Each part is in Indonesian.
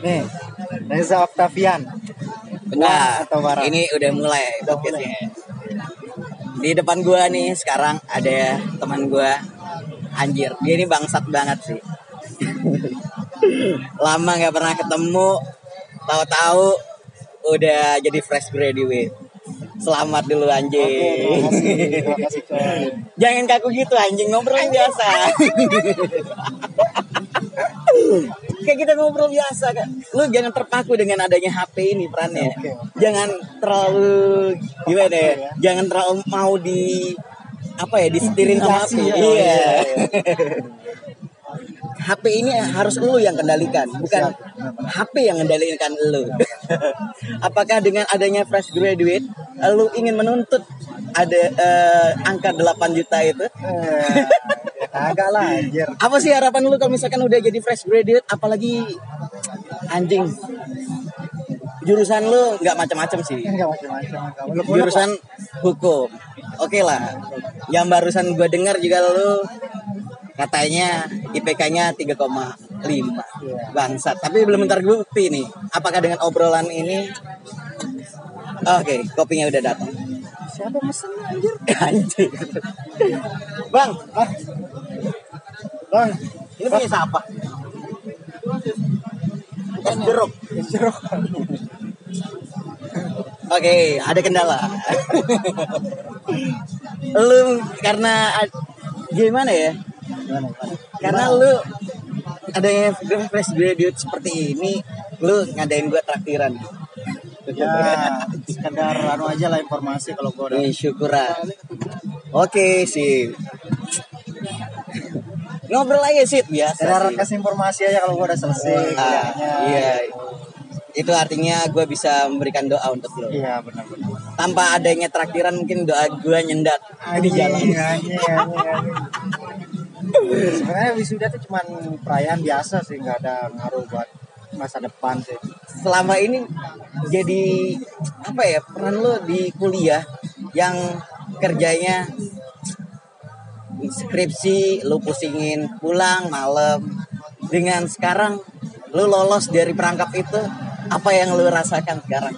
Nih, Reza Octavian. Benar. atau Bara? Ini udah mulai Udah podcastnya. Di depan gua nih sekarang ada teman gua anjir. Dia ini bangsat banget sih. Lama nggak pernah ketemu. Tahu-tahu udah jadi fresh graduate. Selamat dulu Oke, anjing. terima kasih, terima kasih coy. Jangan kaku gitu anjing ngobrol biasa. Kayak kita ngobrol biasa kan. Lu jangan terpaku dengan adanya HP ini perannya. Oke. Jangan terlalu gimana ya? ya. Jangan terlalu mau di apa ya disetirin sama HP. Ya. Iya. Iya, HP ini harus lu yang kendalikan, bukan HP yang kendalikan lu. Apakah dengan adanya fresh graduate, lu ingin menuntut ada eh, angka 8 juta itu? Kagak lah anjir. Apa sih harapan lu kalau misalkan udah jadi fresh graduate, apalagi anjing jurusan lu nggak macam-macam sih. Enggak macam-macam. Jurusan hukum. Oke lah. Yang barusan gue dengar juga lu katanya IPK-nya 3,5 bangsat. Tapi belum terbukti nih. Apakah dengan obrolan ini Oke, kopinya udah datang. Siapa mesen anjir? Anjing. Bang, Ah. Bang, ini punya siapa? Es jeruk. jeruk. Oke, ada kendala. lu karena gimana ya? Gimana, gimana? Karena lu adanya fresh graduate seperti ini, lu ngadain gua traktiran. Ya, sekedar anu aja lah informasi kalau gua udah Nih, syukuran. Oke, sih. Ngobrol aja sih biasa. sekedar sih. kasih informasi aja kalau gua udah selesai Ah, iya. Itu artinya gue bisa memberikan doa untuk lo. Iya, benar-benar. Tanpa adanya traktiran mungkin doa gue nyendat di jalan. Anjing, anjing, anjing. Sebenarnya wisuda itu cuman perayaan biasa sih, nggak ada ngaruh buat masa depan sih. Selama ini jadi apa ya peran lo di kuliah yang kerjanya skripsi lu pusingin pulang malam dengan sekarang lu lolos dari perangkap itu apa yang lu rasakan sekarang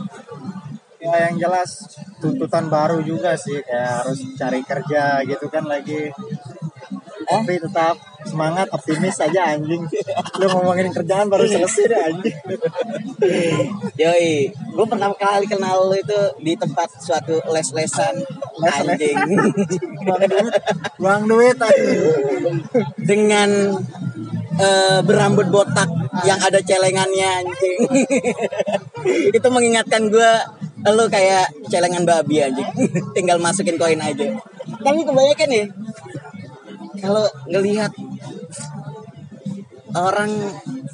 Ya yang jelas tuntutan baru juga sih kayak harus cari kerja gitu kan lagi. Tapi tetap semangat optimis aja anjing. Lu ngomongin kerjaan baru selesai deh anjing. Yoi, gue pernah kali kenal lu itu di tempat suatu les-lesan Les-les. anjing Buang duit, buang duit anjing. dengan eh, berambut botak yang ada celengannya anjing. itu mengingatkan gue lu kayak celengan babi anjing. Tinggal masukin koin aja. Tapi kebanyakan nih kalau ngelihat orang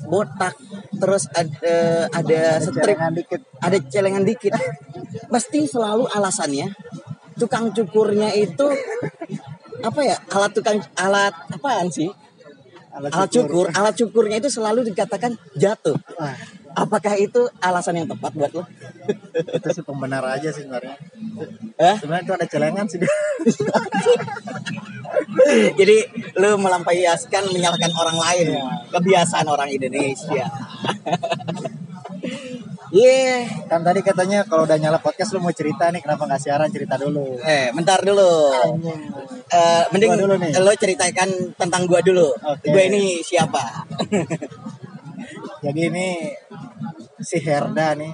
botak terus ada ada strip Celengan dikit. ada celengan dikit pasti selalu alasannya tukang cukurnya itu apa ya? Alat tukang alat apaan sih? Alat cukur. Alat cukurnya itu selalu dikatakan jatuh. Wah, apakah itu alasan yang tepat buat lo itu sih pembenar aja sih sebenarnya. eh? Sebenarnya itu ada celengan sih. jadi lu melampiaskan menyalahkan orang lain kebiasaan orang Indonesia Iya, kan tadi katanya kalau udah nyala podcast lu mau cerita nih kenapa nggak siaran cerita dulu. eh bentar dulu. Anjing. Eh, mending Gua dulu nih. lo ceritakan tentang gua dulu. Oke. Gue ini siapa? Jadi ini si Herda nih.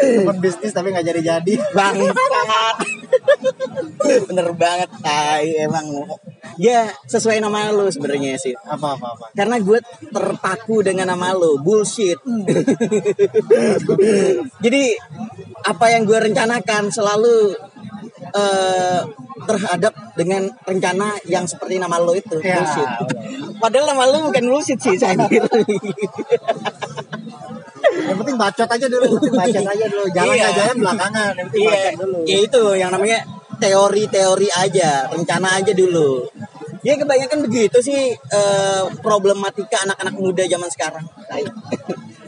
Temen bisnis tapi nggak jadi-jadi. Bangsat. Bener banget, tai emang. Ya, sesuai nama lu sebenarnya sih. Apa apa apa. Karena gue terpaku dengan nama lu, bullshit. Jadi apa yang gue rencanakan selalu eh, terhadap dengan rencana yang seperti nama lu itu, Ya, bullshit. Padahal nama lu bukan bullshit sih, saya kira. Yang penting bacot aja dulu, bacot aja dulu. Jangan Iya. jalan belakangan, yang penting Iya, bacot dulu. ya itu yang namanya teori-teori aja, rencana aja dulu. Ya kebanyakan begitu sih eh, problematika anak-anak muda zaman sekarang. Tai.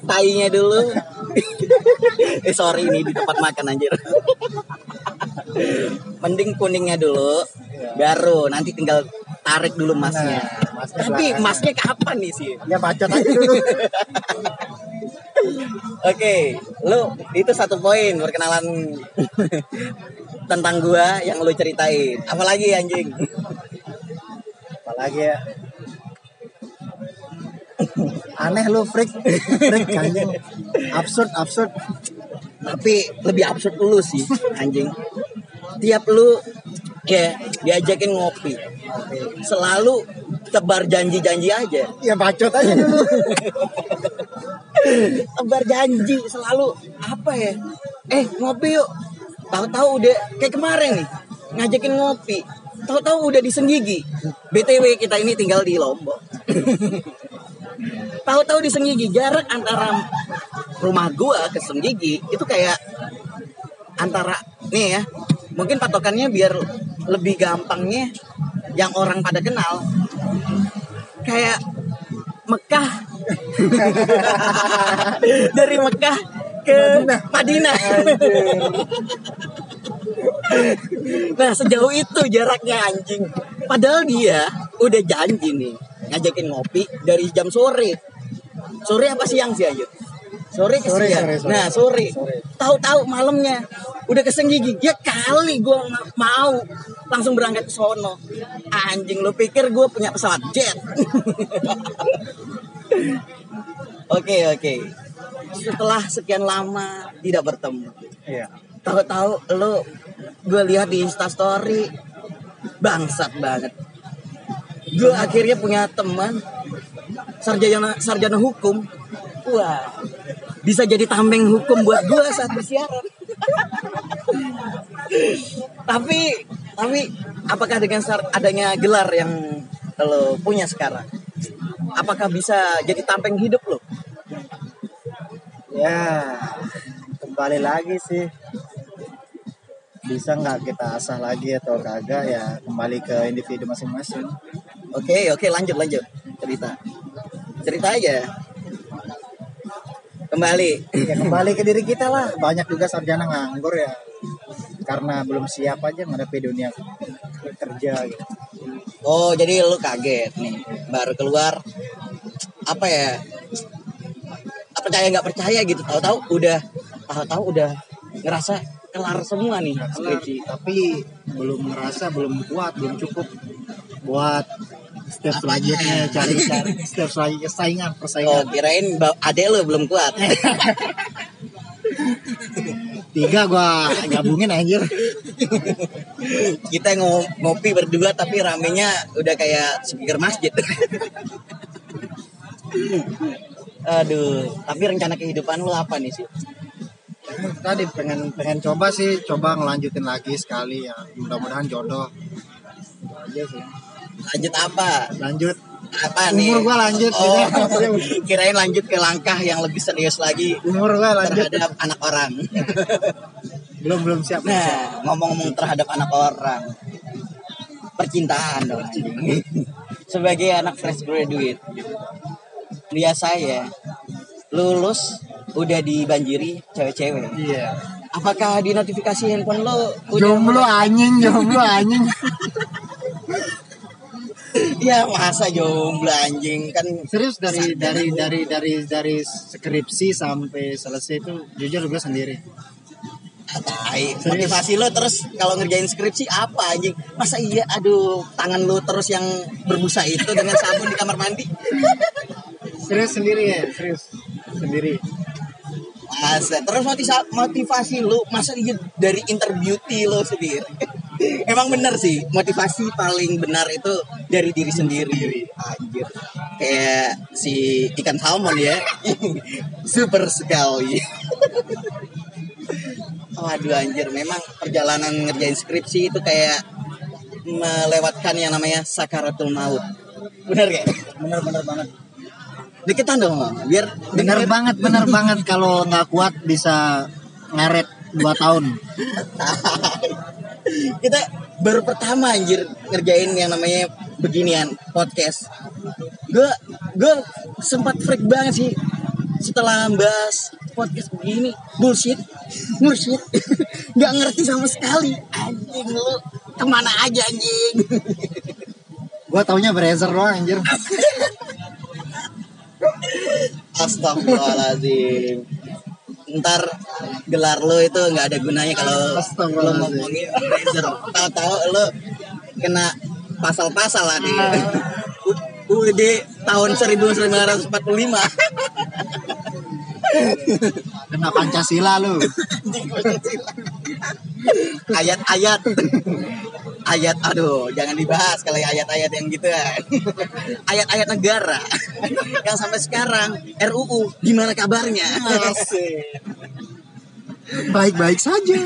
Tainya dulu. eh sorry ini di tempat makan anjir. Mending kuningnya dulu, baru nanti tinggal tarik dulu masnya. Nah, Mas Tapi masnya kapan nih sih? Ya bacot aja dulu. Oke, lu itu satu poin perkenalan tentang gua yang lu ceritain. Apalagi anjing? Apalagi ya. Aneh lu freak, freak anjing. Absurd, absurd. Tapi lebih absurd lu sih, anjing. Tiap lu ya diajakin ngopi, selalu tebar janji-janji aja. Ya bacot aja dulu. tebar janji selalu apa ya? Eh ngopi yuk. Tahu-tahu udah kayak kemarin nih ngajakin ngopi. Tahu-tahu udah di Senggigi. BTW kita ini tinggal di Lombok. Tahu-tahu di Senggigi jarak antara rumah gua ke Senggigi itu kayak antara nih ya. Mungkin patokannya biar lebih gampangnya yang orang pada kenal. Kayak Mekah dari Mekah ke Madinah. nah sejauh itu jaraknya anjing. Padahal dia udah janji nih ngajakin ngopi dari jam sore. Sore apa siang sih Ayu? Sore ke Sore, siang. sore, sore. Nah sore. Sore. Tahu-tahu malamnya udah keseng gigi. Ya kali gue mau langsung berangkat ke sono. Anjing lu pikir gue punya pesawat jet? Oke oke. Setelah sekian lama tidak bertemu, Iya. tahu-tahu lo gue lihat di Instastory bangsat banget. Gue akhirnya punya teman sarjana sarjana hukum. Wah, bisa jadi tameng hukum buat gue saat bersiaran. tapi tapi apakah dengan adanya gelar yang lo punya sekarang, apakah bisa jadi tameng hidup lo? Ya, kembali lagi sih. Bisa nggak kita asah lagi atau kagak ya kembali ke individu masing-masing. Oke, oke, lanjut, lanjut. Cerita. Cerita aja. Kembali. Ya kembali ke diri kita lah. Banyak juga sarjana nganggur ya karena belum siap aja menghadapi dunia kerja gitu. Oh, jadi lu kaget nih. Baru keluar apa ya? Percaya nggak percaya gitu. Tahu-tahu udah tahu-tahu udah ngerasa kelar semua nih Kelar, skripsi. tapi belum ngerasa belum kuat belum cukup buat step selanjutnya cari cari step selanjutnya saingan Oh, persaingan kirain ba- adek lu belum kuat. tiga gua gabungin anjir Kita ngo- ngopi berdua tapi ramenya udah kayak speaker masjid. Aduh, tapi rencana kehidupan lu apa nih sih? tadi pengen pengen coba sih coba ngelanjutin lagi sekali ya mudah-mudahan jodoh Itu aja sih Lanjut apa? lanjut Apa nih? Umur gua lanjut, Oh, kirain lanjut ke langkah yang lebih serius lagi umur gua lanjut terhadap anak orang. belum belum siap. Nah, ngomong-ngomong terhadap anak orang, percintaan dong. Sebagai anak fresh graduate, lihat saya lulus udah dibanjiri cewek-cewek. iya Apakah di notifikasi handphone lo udah jomblo anjing jomblo anjing Ya masa jomblo anjing kan serius dari dari dari dari dari skripsi sampai selesai itu jujur gue sendiri Tai. Motivasi lo terus kalau ngerjain skripsi apa anjing? Masa iya aduh tangan lo terus yang berbusa itu dengan sabun di kamar mandi? serius sendiri ya serius sendiri Masa terus motivasi, motivasi lo masa iya dari interview lo sendiri? Emang bener sih motivasi paling benar itu dari diri sendiri. Anjir. Kayak si ikan salmon ya. Super sekali. Waduh anjir, memang perjalanan ngerjain skripsi itu kayak melewatkan yang namanya sakaratul maut. Bener gak? bener bener banget Deketan dong, biar bener denger- banget bener banget kalau nggak kuat bisa ngaret dua tahun kita baru pertama anjir ngerjain yang namanya beginian podcast. Gue gue sempat freak banget sih setelah bahas podcast begini bullshit bullshit nggak ngerti sama sekali anjing lu ke mana aja anjing Gua taunya Brazer doang anjir. Astagfirullahaladzim. Ntar gelar lo itu nggak ada gunanya kalau lo ngomongin Razer. Tahu-tahu lo kena pasal-pasal lah di UUD tahun 1945. Kena Pancasila lu. Ayat-ayat. Ayat aduh, jangan dibahas kalau ayat-ayat yang gitu kan. Ayat-ayat negara yang sampai sekarang RUU gimana kabarnya? Baik-baik saja.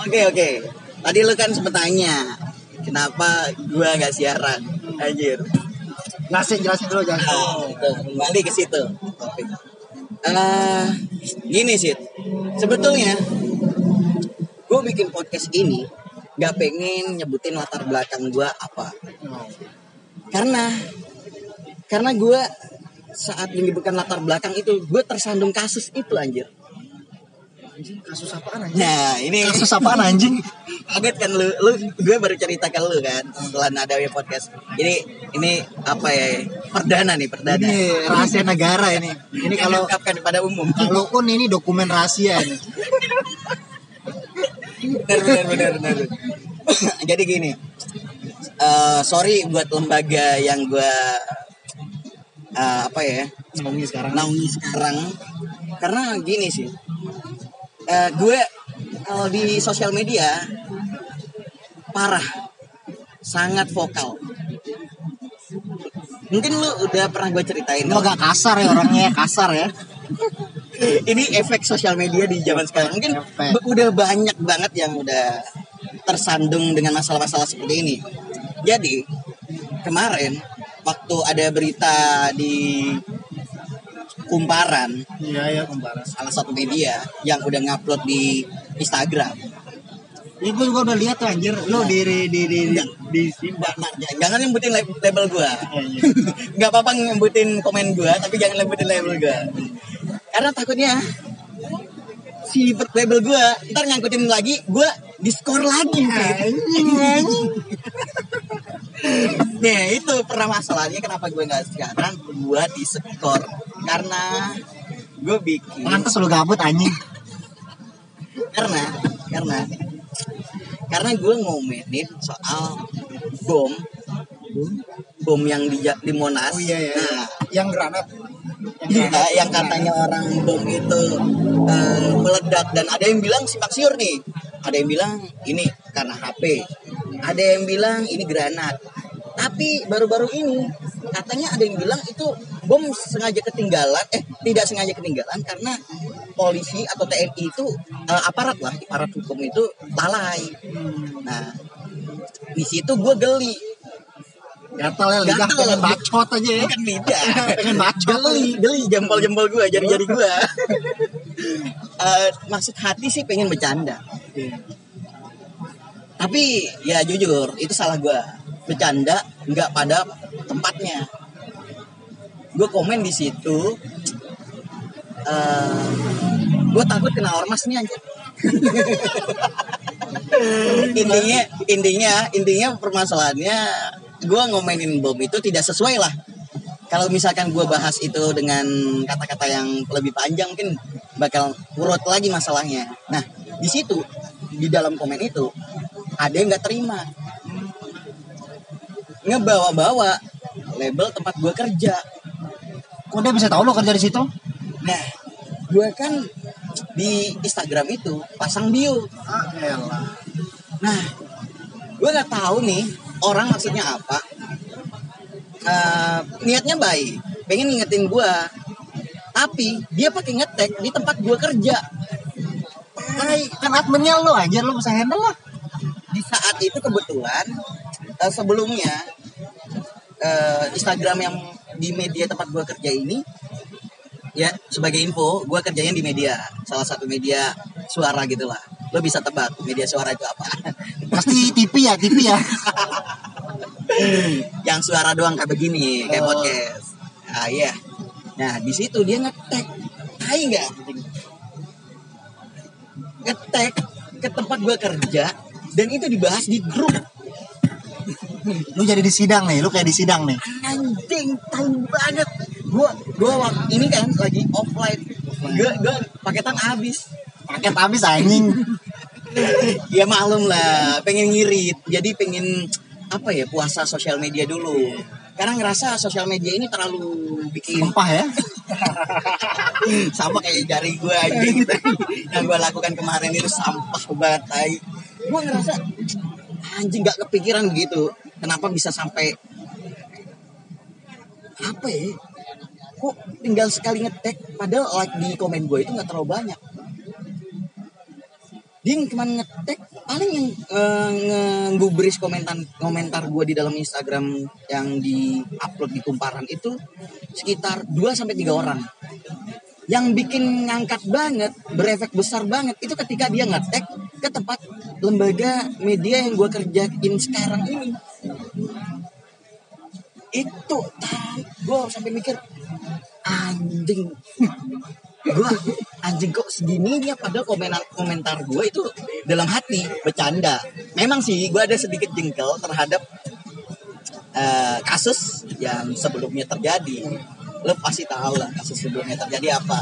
Oke oke. Tadi lu kan sempet tanya kenapa gua nggak siaran, anjir. Jelasin jelasin dulu jelasin. Nah, tuh, kembali ke situ. Topik. Eh, gini sih, sebetulnya gue bikin podcast ini nggak pengen nyebutin latar belakang gue apa, karena karena gue saat menyebutkan latar belakang itu gue tersandung kasus itu anjir. Anjing kasus apaan anjing? Nah ini Kasus apaan anjing? kaget kan lu lu gue baru cerita ke lu kan setelah ada podcast ini ini apa ya perdana nih perdana Ini rahasia negara ini. Ini kalau diungkapkan pada umum kalau pun ini dokumen rahasia ini. benar benar benar benar jadi gini eh, sorry buat lembaga yang gue eh, apa ya Naungi sekarang. naungi sekarang karena gini sih Eh, gue kalau di sosial media parah sangat vokal mungkin lu udah pernah gue ceritain Lu agak kasar ya orangnya kasar ya. ini efek sosial media di zaman sekarang mungkin Efek. udah banyak banget yang udah tersandung dengan masalah-masalah seperti ini jadi kemarin waktu ada berita di kumparan Iya ya kumparan. salah satu media yang udah ngupload di Instagram Ya gue juga udah lihat tuh anjir. Lu di di di di, di, j- jangan nyebutin lab- label gua Iya, iya. nggak apa-apa nyebutin komen gua tapi jangan nyebutin label gua karena takutnya si label gua ntar ngangkutin lagi gua diskor lagi Nah itu pernah masalahnya kenapa gue nggak sekarang gue diskor karena gue bikin Pantes lu gabut anjing. karena karena karena gue ngomenin soal bom bom yang di di Monas Oh iya ya. nah Yang granat. Iya, yang katanya orang bom itu eh, meledak dan ada yang bilang simpang siur nih. Ada yang bilang ini karena HP. Ada yang bilang ini granat. Tapi baru-baru ini katanya ada yang bilang itu bom sengaja ketinggalan, eh tidak sengaja ketinggalan karena polisi atau TNI itu eh, aparat lah, aparat hukum itu lalai. Nah, di situ gue geli. Gatal ya lidah Gatal. pengen bacot aja ya. Bukan lidah. pengen bacot. geli geli jempol-jempol gue jari-jari gue Eh, maksud hati sih pengen bercanda tapi ya jujur itu salah gue bercanda nggak pada tempatnya. Gue komen di situ eh gue takut kena ormas nih anjir intinya intinya intinya permasalahannya gue ngomenin bom itu tidak sesuai lah. Kalau misalkan gue bahas itu dengan kata-kata yang lebih panjang mungkin bakal urut lagi masalahnya. Nah di situ di dalam komen itu ada yang nggak terima ngebawa-bawa label tempat gue kerja Kok dia bisa tahu lo kerja di situ? nah gue kan di Instagram itu pasang bio Ah, elah. Nah, gue nggak tahu nih orang maksudnya apa. Eh, niatnya baik, pengen ngingetin gue, tapi dia pakai ngetek di tempat gue kerja. Hai, kan adminnya lo anjir lo bisa handle lah. Di saat itu kebetulan eh, sebelumnya eh, Instagram yang di media tempat gue kerja ini, ya sebagai info, gue kerjanya di media, salah satu media suara gitulah. Lo bisa tebak media suara itu apa? Pasti TV ya, TV ya. yang suara doang kayak begini kayak Oh. podcast ah iya nah di situ dia ngetek tai nggak ngetek ke tempat gue kerja dan itu dibahas di grup lu jadi di sidang nih lu kayak di sidang nih. Anjing tahu banget. Gua gua wak- ini kan lagi offline. Gua gua paketan habis paket habis anjing. Ya maklum lah pengen ngirit. Jadi pengen apa ya puasa sosial media dulu. Karena ngerasa sosial media ini terlalu bikin sumpah ya? Sama kayak jari gue anjing. Gitu. yang gue lakukan kemarin itu sampah banget tai. Gue ngerasa anjing gak kepikiran gitu. Kenapa bisa sampai apa ya kok tinggal sekali ngetek padahal like di komen gue itu nggak terlalu banyak. Dia cuma ngetek paling yang eh, ngegubris komentar komentar gue di dalam Instagram yang di upload di kumparan itu sekitar 2 sampai tiga orang yang bikin ngangkat banget berefek besar banget itu ketika dia ngetek ke tempat lembaga media yang gue kerjain sekarang ini. Itu gue sampai mikir anjing. Gue anjing kok segininya padahal komentar komentar gue itu dalam hati bercanda. Memang sih gue ada sedikit jengkel terhadap eh, kasus yang sebelumnya terjadi lo pasti tahu lah kasus sebelumnya terjadi apa.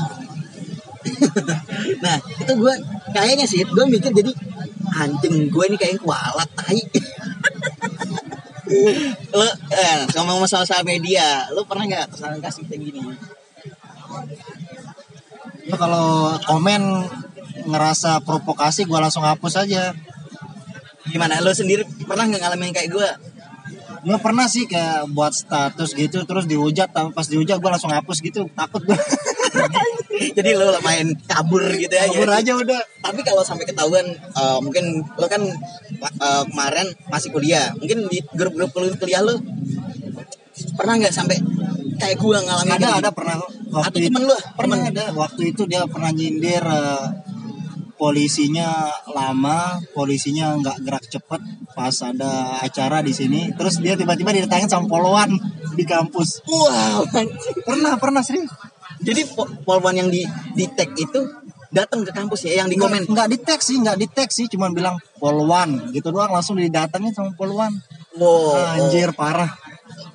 Nah itu gue kayaknya sih gue mikir jadi anjing gue ini kayaknya kualat tai. Lo eh, ngomong masalah sosial media lo pernah nggak kesalahan kasih kayak gini? Lu kalau komen ngerasa provokasi gua langsung hapus aja. Gimana? Lo sendiri pernah nggak ngalamin kayak gue Gua pernah sih kayak buat status gitu terus dihujat tapi pas dihujat gua langsung hapus gitu takut gua. Jadi lo main kabur gitu ya kabur aja udah. Tapi kalau sampai ketahuan eh, mungkin lo kan eh, kemarin masih kuliah mungkin di grup-grup kul- kuliah lo pernah nggak sampai kayak gua ngalamin ada gitu? ada pernah. Atau waktu itu temen lo pernah temen ada. Waktu itu dia pernah nyindir eh, polisinya lama polisinya nggak gerak cepet pas ada acara di sini. Terus dia tiba-tiba didatangin sama poluan di kampus. Wow pernah pernah serius. Jadi po- polwan yang di di tag itu datang ke kampus ya yang di komen? Nggak di tag sih nggak di tag sih cuman bilang poluan gitu doang langsung didatangin sama poluan wow. Anjir parah.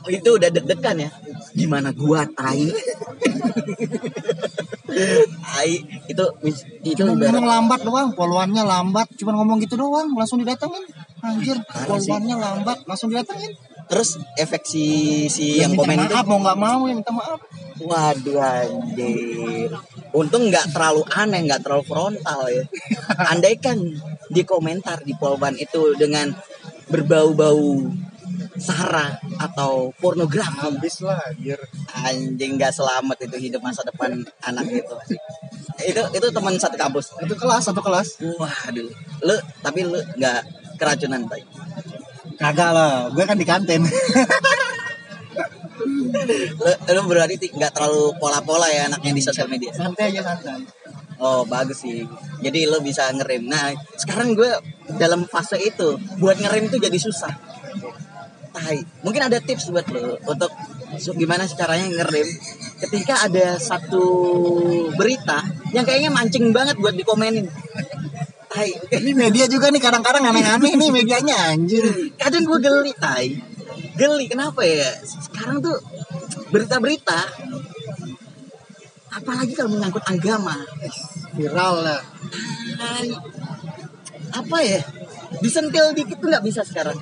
Oh, itu udah deg-degan ya? Gimana gua tai tai itu itu cuma ibarat- ngomong lambat doang poluannya lambat. Cuman ngomong gitu doang langsung didatangin anjir poluannya lambat langsung didatangin terus efek si si yang yang komen itu maaf mau nggak mau ya minta maaf. Waduh anjir. Untung nggak terlalu aneh, nggak terlalu frontal ya. Andaikan di komentar di Polban itu dengan berbau-bau sara atau pornografi, habis lah anjir anjing nggak selamat itu hidup masa depan anak itu. Itu itu teman satu kampus. itu kelas satu kelas Waduh, lu tapi lu nggak keracunan tadi. kagak lah gue kan di kantin Lu, lu berarti ti- nggak terlalu pola-pola ya anaknya di sosial media. santai aja santai Oh bagus sih. Jadi lo bisa ngerem. Nah sekarang gue dalam fase itu buat ngerem itu jadi susah. Tai. Mungkin ada tips buat lo untuk gimana caranya ngerem ketika ada satu berita yang kayaknya mancing banget buat dikomenin. Tai. ini media juga nih kadang-kadang aneh-aneh nih medianya anjir Kadang gue geli tai. Geli kenapa ya? Sekarang tuh berita-berita apalagi kalau menyangkut agama viral lah apa ya disentil dikit tuh nggak bisa sekarang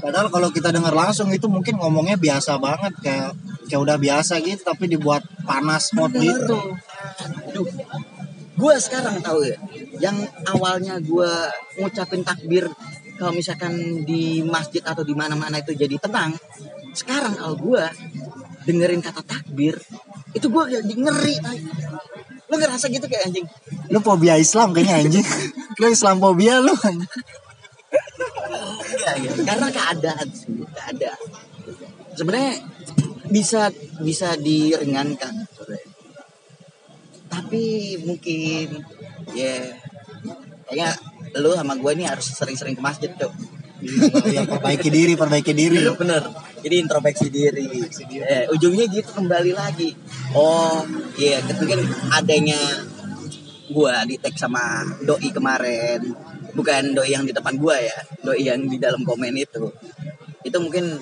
padahal kalau kita dengar langsung itu mungkin ngomongnya biasa banget kayak kayak udah biasa gitu tapi dibuat panas mode gitu. Aduh. gue sekarang tahu ya yang awalnya gue ngucapin takbir kalau misalkan di masjid atau di mana-mana itu jadi tenang sekarang kalau gue dengerin kata takbir itu gue jadi ngeri lu ngerasa gitu kayak anjing? Lu fobia Islam kayaknya anjing. Lu Islam fobia lu Iya, iya. Karena keadaan sih, keadaan. Sebenarnya bisa bisa diringankan. sebenarnya. Tapi mungkin ya kayaknya lu sama gue ini harus sering-sering ke masjid tuh. ya perbaiki diri perbaiki diri Bener. Jadi introspeksi diri. Eh, ujungnya gitu kembali lagi. Oh, iya, mungkin adanya gua di tag sama doi kemarin bukan doi yang di depan gua ya doi yang di dalam komen itu. Itu mungkin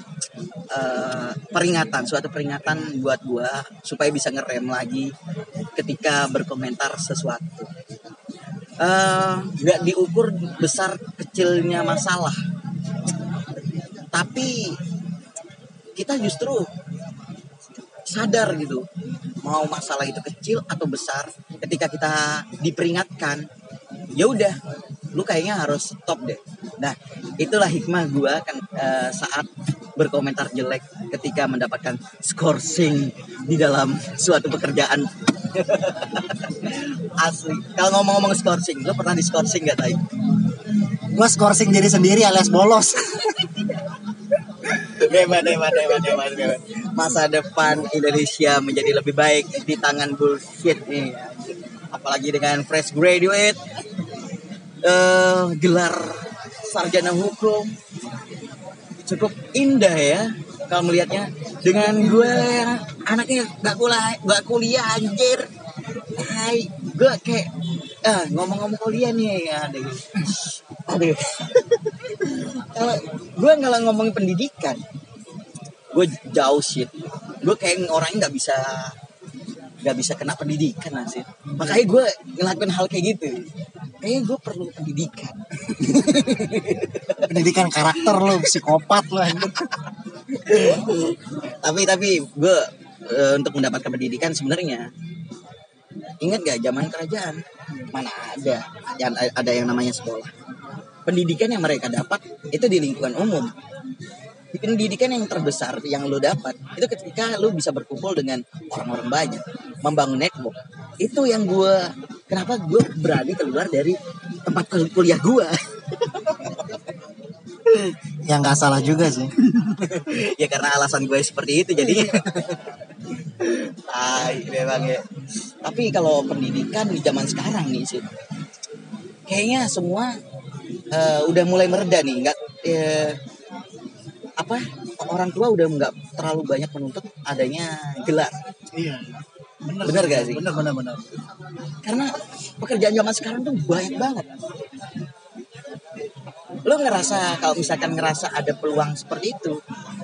eh, peringatan suatu peringatan buat gua supaya bisa ngerem lagi ketika berkomentar sesuatu. Eh, nggak diukur besar kecilnya masalah. Tapi kita justru sadar gitu mau masalah itu kecil atau besar ketika kita diperingatkan ya udah lu kayaknya harus stop deh. Nah itulah hikmah gua kan eh, saat berkomentar jelek ketika mendapatkan scoring di dalam suatu pekerjaan. Asli. Kalau ngomong-ngomong scoring lu pernah di scoring gak tay Gua skorsing diri sendiri alias bolos. hebat hebat hebat hebat hebat masa depan Indonesia menjadi lebih baik di tangan bullshit nih. Apalagi dengan fresh graduate eh gelar sarjana hukum. Cukup indah ya kalau melihatnya. Dengan gue anaknya gak kuliah gak kuliah anjir. Hai, gue kayak ah ngomong-ngomong kuliah nih aduh. Aduh. Kalau gue kalau ngomongin pendidikan. Gue jauh sih gue kayak orangnya nggak bisa nggak bisa kena pendidikan sih makanya gue ngelakuin hal kayak gitu. Kayaknya gue perlu pendidikan. Pendidikan karakter lu, psikopat anjing. tapi tapi gue eh, untuk mendapatkan pendidikan sebenarnya ingat gak zaman kerajaan? Mana ada yang ada yang namanya sekolah. Pendidikan yang mereka dapat itu di lingkungan umum. Di pendidikan yang terbesar yang lo dapat itu ketika lo bisa berkumpul dengan orang-orang banyak membangun network. Itu yang gue kenapa gue berani keluar dari tempat kul- kuliah gue Yang nggak salah juga sih. ya karena alasan gue seperti itu jadi. Tai memang ya. Tapi kalau pendidikan di zaman sekarang nih sih kayaknya semua eh, udah mulai mereda nih. Nggak eh, apa orang tua udah nggak terlalu banyak menuntut adanya gelar. Iya. Bener, Bener gak sih? Bener, bener, bener. karena pekerjaan zaman sekarang tuh banyak banget lo ngerasa kalau misalkan ngerasa ada peluang seperti itu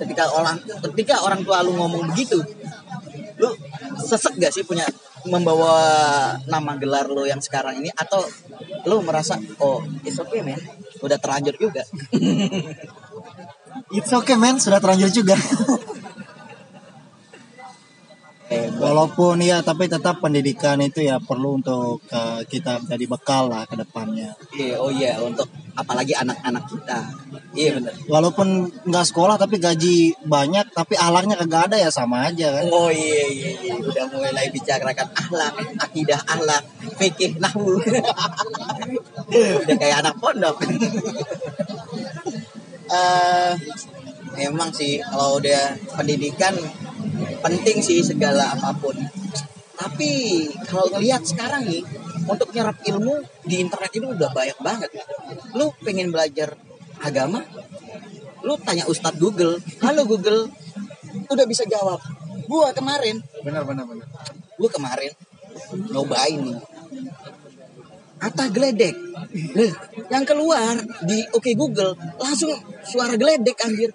ketika orang ketika orang tua lu ngomong begitu lu sesek gak sih punya membawa nama gelar lo yang sekarang ini atau lu merasa oh it's okay man udah terlanjur juga It's okay man, sudah terlanjur juga. eh, Walaupun ya, tapi tetap pendidikan itu ya perlu untuk eh, kita jadi bekal lah ke depannya. iya, oh iya untuk apalagi anak-anak kita iya bener Walaupun nggak sekolah tapi gaji banyak, tapi ahlaknya kagak ada ya sama aja kan. Oh iya iya iya udah mulai bicarakan akhlak, akidah akhlak, fikih nahwu. udah kayak anak pondok. Eh emang sih kalau udah pendidikan penting sih segala apa pun. Tapi kalau ngelihat sekarang nih untuk nyerap ilmu di internet itu udah banyak banget. Lu pengen belajar agama, lu tanya Ustadz Google, halo Google, udah bisa jawab. Gua kemarin, Benar, benar, benar. gua kemarin nyobain nih. Atta geledek. Yang keluar di Oke Google langsung suara geledek anjir.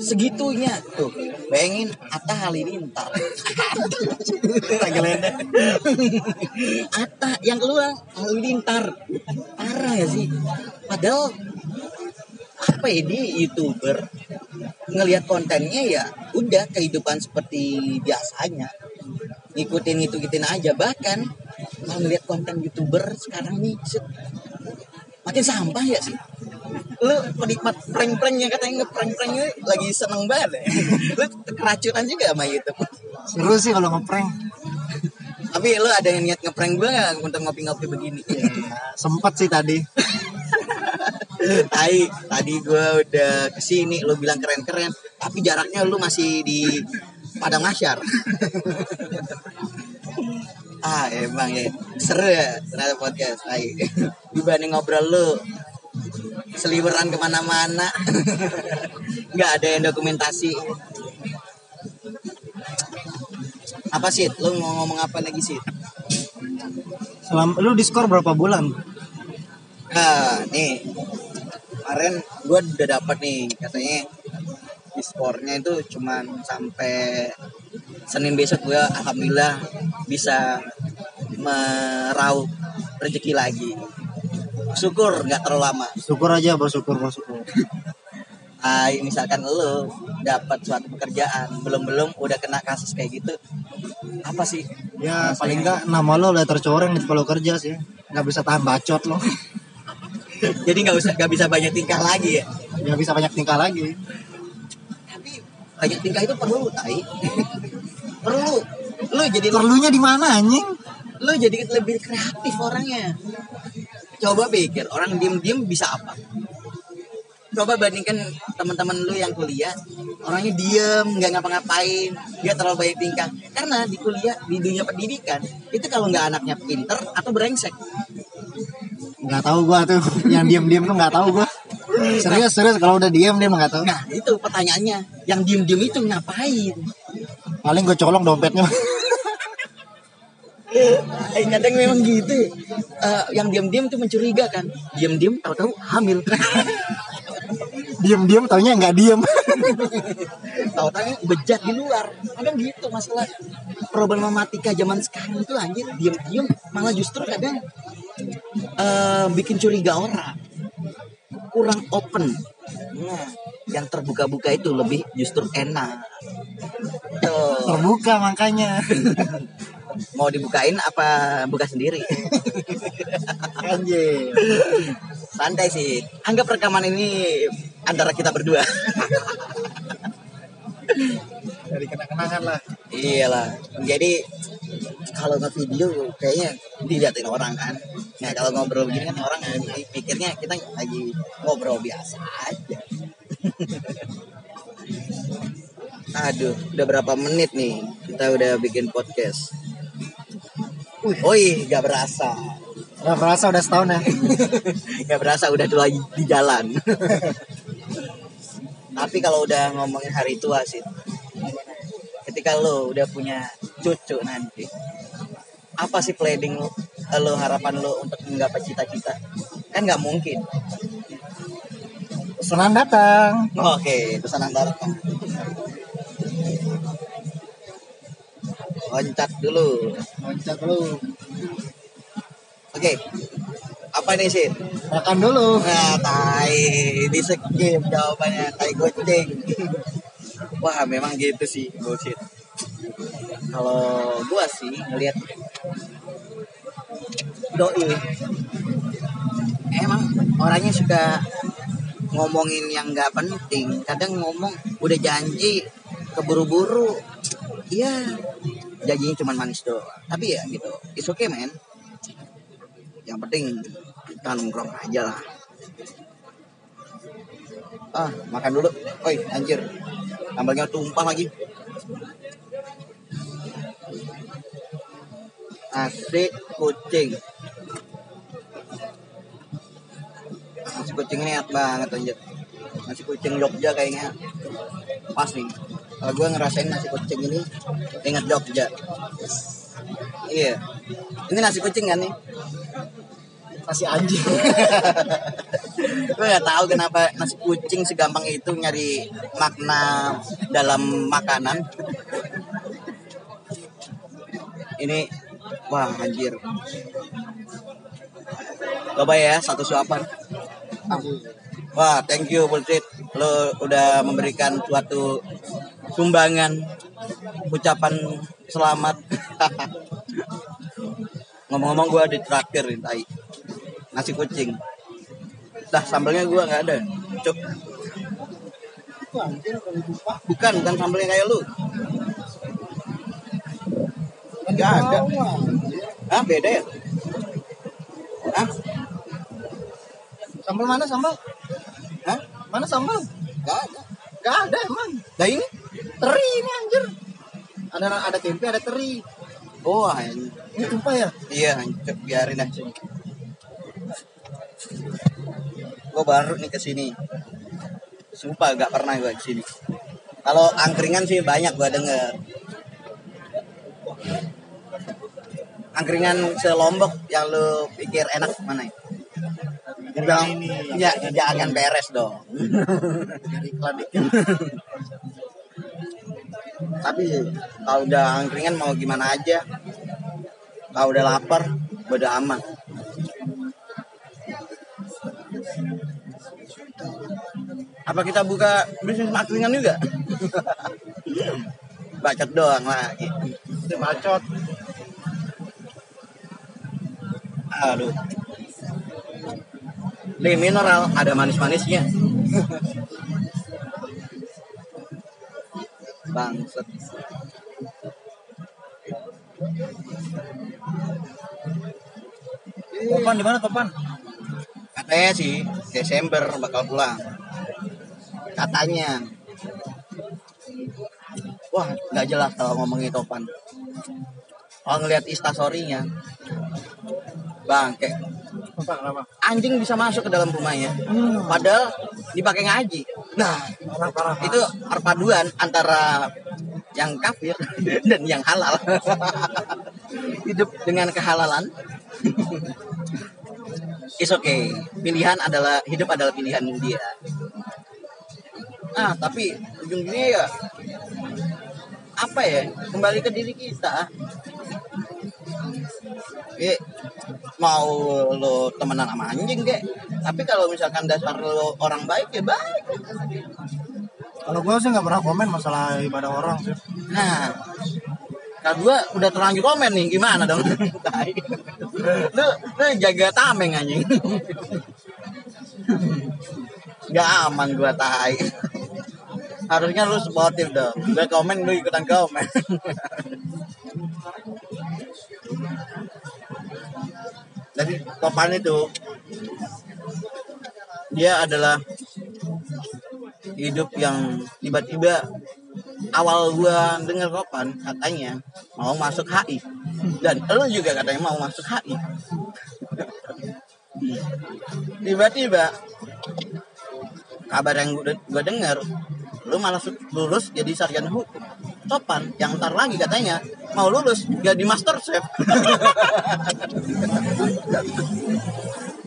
Segitunya tuh, bayangin Atta Halilintar. Geledek. Atta yang keluar Halilintar. Parah ya sih. Padahal apa ya youtuber ngelihat kontennya ya udah kehidupan seperti biasanya ngikutin ngikutin aja bahkan kalau ngelihat konten youtuber sekarang nih makin sampah ya sih lu penikmat prank-prank yang katanya nge-prank-prank lagi seneng banget ya. lu keracunan juga sama YouTube Seru sih kalau ngeprank. tapi lu ada yang niat ngeprank gue gak untuk ngopi-ngopi begini Ya, sempet sih tadi. Tai, tadi gue udah ke sini, lu bilang keren-keren, tapi jaraknya lu masih di Padang Masyar. ah, emang ya, seru ya ternyata podcast. Tai. Dibanding ngobrol lu, seliweran ke mana-mana, nggak ada yang dokumentasi. Apa sih? Lu mau ngomong apa lagi sih? Selam, lu diskor berapa bulan? Nah, nih kemarin gue udah dapat nih katanya di skornya itu cuman sampai Senin besok gue alhamdulillah bisa meraup rezeki lagi. Syukur nggak terlalu lama. syukur aja bersyukur bersyukur. Ah, misalkan lo dapat suatu pekerjaan belum belum udah kena kasus kayak gitu apa sih? Ya paling enggak nama lo udah tercoreng nih kalau kerja sih. Nggak bisa tahan bacot lo. Jadi nggak usah nggak bisa banyak tingkah lagi ya? Nggak bisa banyak tingkah lagi. Tapi banyak tingkah itu perlu tai. Perlu. Lu jadi perlunya di mana anjing? Lu jadi lebih kreatif orangnya coba pikir orang diem diem bisa apa? Coba bandingkan teman-teman lu yang kuliah orangnya diem nggak ngapa-ngapain dia terlalu banyak tingkah. Karena di kuliah di dunia pendidikan itu kalau nggak anaknya pinter atau brengsek. Nggak tahu gua tuh yang diem diem tuh nggak tahu gua. Serius serius kalau udah diem dia nggak tahu. Nah itu pertanyaannya. Yang diem diem itu ngapain? Paling gue colong dompetnya Eh, kadang memang gitu. Eh, yang diam-diam tuh mencurigakan diam-diam tahu-tahu hamil. Diem taunya nggak diem. Tahu-tahu bejat di luar. Kadang gitu masalah. Problematika zaman sekarang itu anjir diam-diam. Malah justru kadang eh, bikin curiga orang. Kurang open. Nah yang terbuka-buka itu lebih justru enak. Tuh. terbuka makanya mau dibukain apa buka sendiri? Anjir. Santai sih. Anggap rekaman ini antara kita berdua. Dari kenang kenangan lah. Iyalah. Jadi kalau nge video kayaknya diliatin orang kan. Nah kalau ngobrol begini kan orang pikirnya kita lagi ngobrol biasa aja. Aduh udah berapa menit nih kita udah bikin podcast Wih, gak berasa. nggak berasa udah setahun ya Gak berasa udah dua di jalan. Tapi kalau udah ngomongin hari tua sih, ketika lo udah punya cucu nanti, apa sih planning lo, lo harapan lo untuk menggapai cita-cita? Kan nggak mungkin. pesanan datang Oke, pesanan datang. Loncat dulu. loncat lu Oke. Apa nih sih? makan dulu Nah, tai di skip jawabannya tai goceng. Wah, memang gitu sih, bullshit. Kalau gua sih ngelihat doi emang orangnya suka ngomongin yang nggak penting. Kadang ngomong udah janji keburu-buru. Iya, janjinya cuma manis doang. Tapi ya gitu, it's okay man. Yang penting kita nongkrong aja lah. Ah, makan dulu. Oi, anjir. Sambalnya tumpah lagi. Nasi kucing. Nasi kucing ini enak banget anjir. Nasi kucing Jogja kayaknya pas nih. Kalau gue ngerasain nasi kucing ini ingat Jogja. Iya. Ini nasi kucing kan nih? masih anjing. Gue nggak tahu kenapa nasi kucing segampang itu nyari makna dalam makanan. Ini wah anjir. Coba ya satu suapan. Wah thank you bullshit. Lo udah memberikan suatu sumbangan ucapan selamat. Ngomong-ngomong gue ditraktir nih tai. Nasi kucing. Dah sambalnya gue nggak ada. Cuk. Bukan bukan sambalnya kayak lu. Nggak ada. Ah beda ya? Ah sambal mana sambal Hah? mana sambal nggak ada. Gak ada emang. Nah ini teri ini anjir. Ada ada tempe ada teri. Oh anjir. ini tumpah ya? Iya anjir biarin aja. Gue baru nih ke sini sumpah gak pernah gue ke sini kalau angkringan sih banyak gue denger. Angkringan selombok yang lu pikir enak mana ya? Jaringan ini. ya jangan beres dong. Dari iklan dikit. tapi kalau udah angkringan mau gimana aja? Kalau udah lapar udah aman apa kita buka bisnis angkringan juga? Bacot doang lagi. Itu bacot. aduh. Di mineral ada manis-manisnya bangset Topan di mana Topan? katanya sih Desember bakal pulang. Katanya. Wah nggak jelas kalau ngomongin Topan. Kalau ngelihat instastorynya bangke. Anjing bisa masuk ke dalam rumahnya. Padahal dipakai ngaji nah Parah parah. itu perpaduan antara yang kafir dan yang halal. Hidup dengan kehalalan. Is okay. Pilihan adalah hidup adalah pilihan dia. Ah tapi ujung-ujungnya ya apa ya? Kembali ke diri kita. Eh, mau lo temenan sama anjing kek tapi kalau misalkan dasar lo orang baik ya baik Kalau gue sih nggak pernah komen masalah ibadah orang sih. Nah, kalau gua udah terlanjur komen nih, gimana dong? Lu, lu jaga tameng anjing. Gak aman gua tai. Harusnya lu sportif dong. Gua komen lu ikutan komen. Jadi topan itu dia adalah hidup yang tiba-tiba awal gua denger Kopan katanya mau masuk HI dan lu juga katanya mau masuk HI tiba-tiba kabar yang gua denger lu malah lulus jadi sarjana hukum Topan yang ntar lagi katanya mau lulus jadi master chef.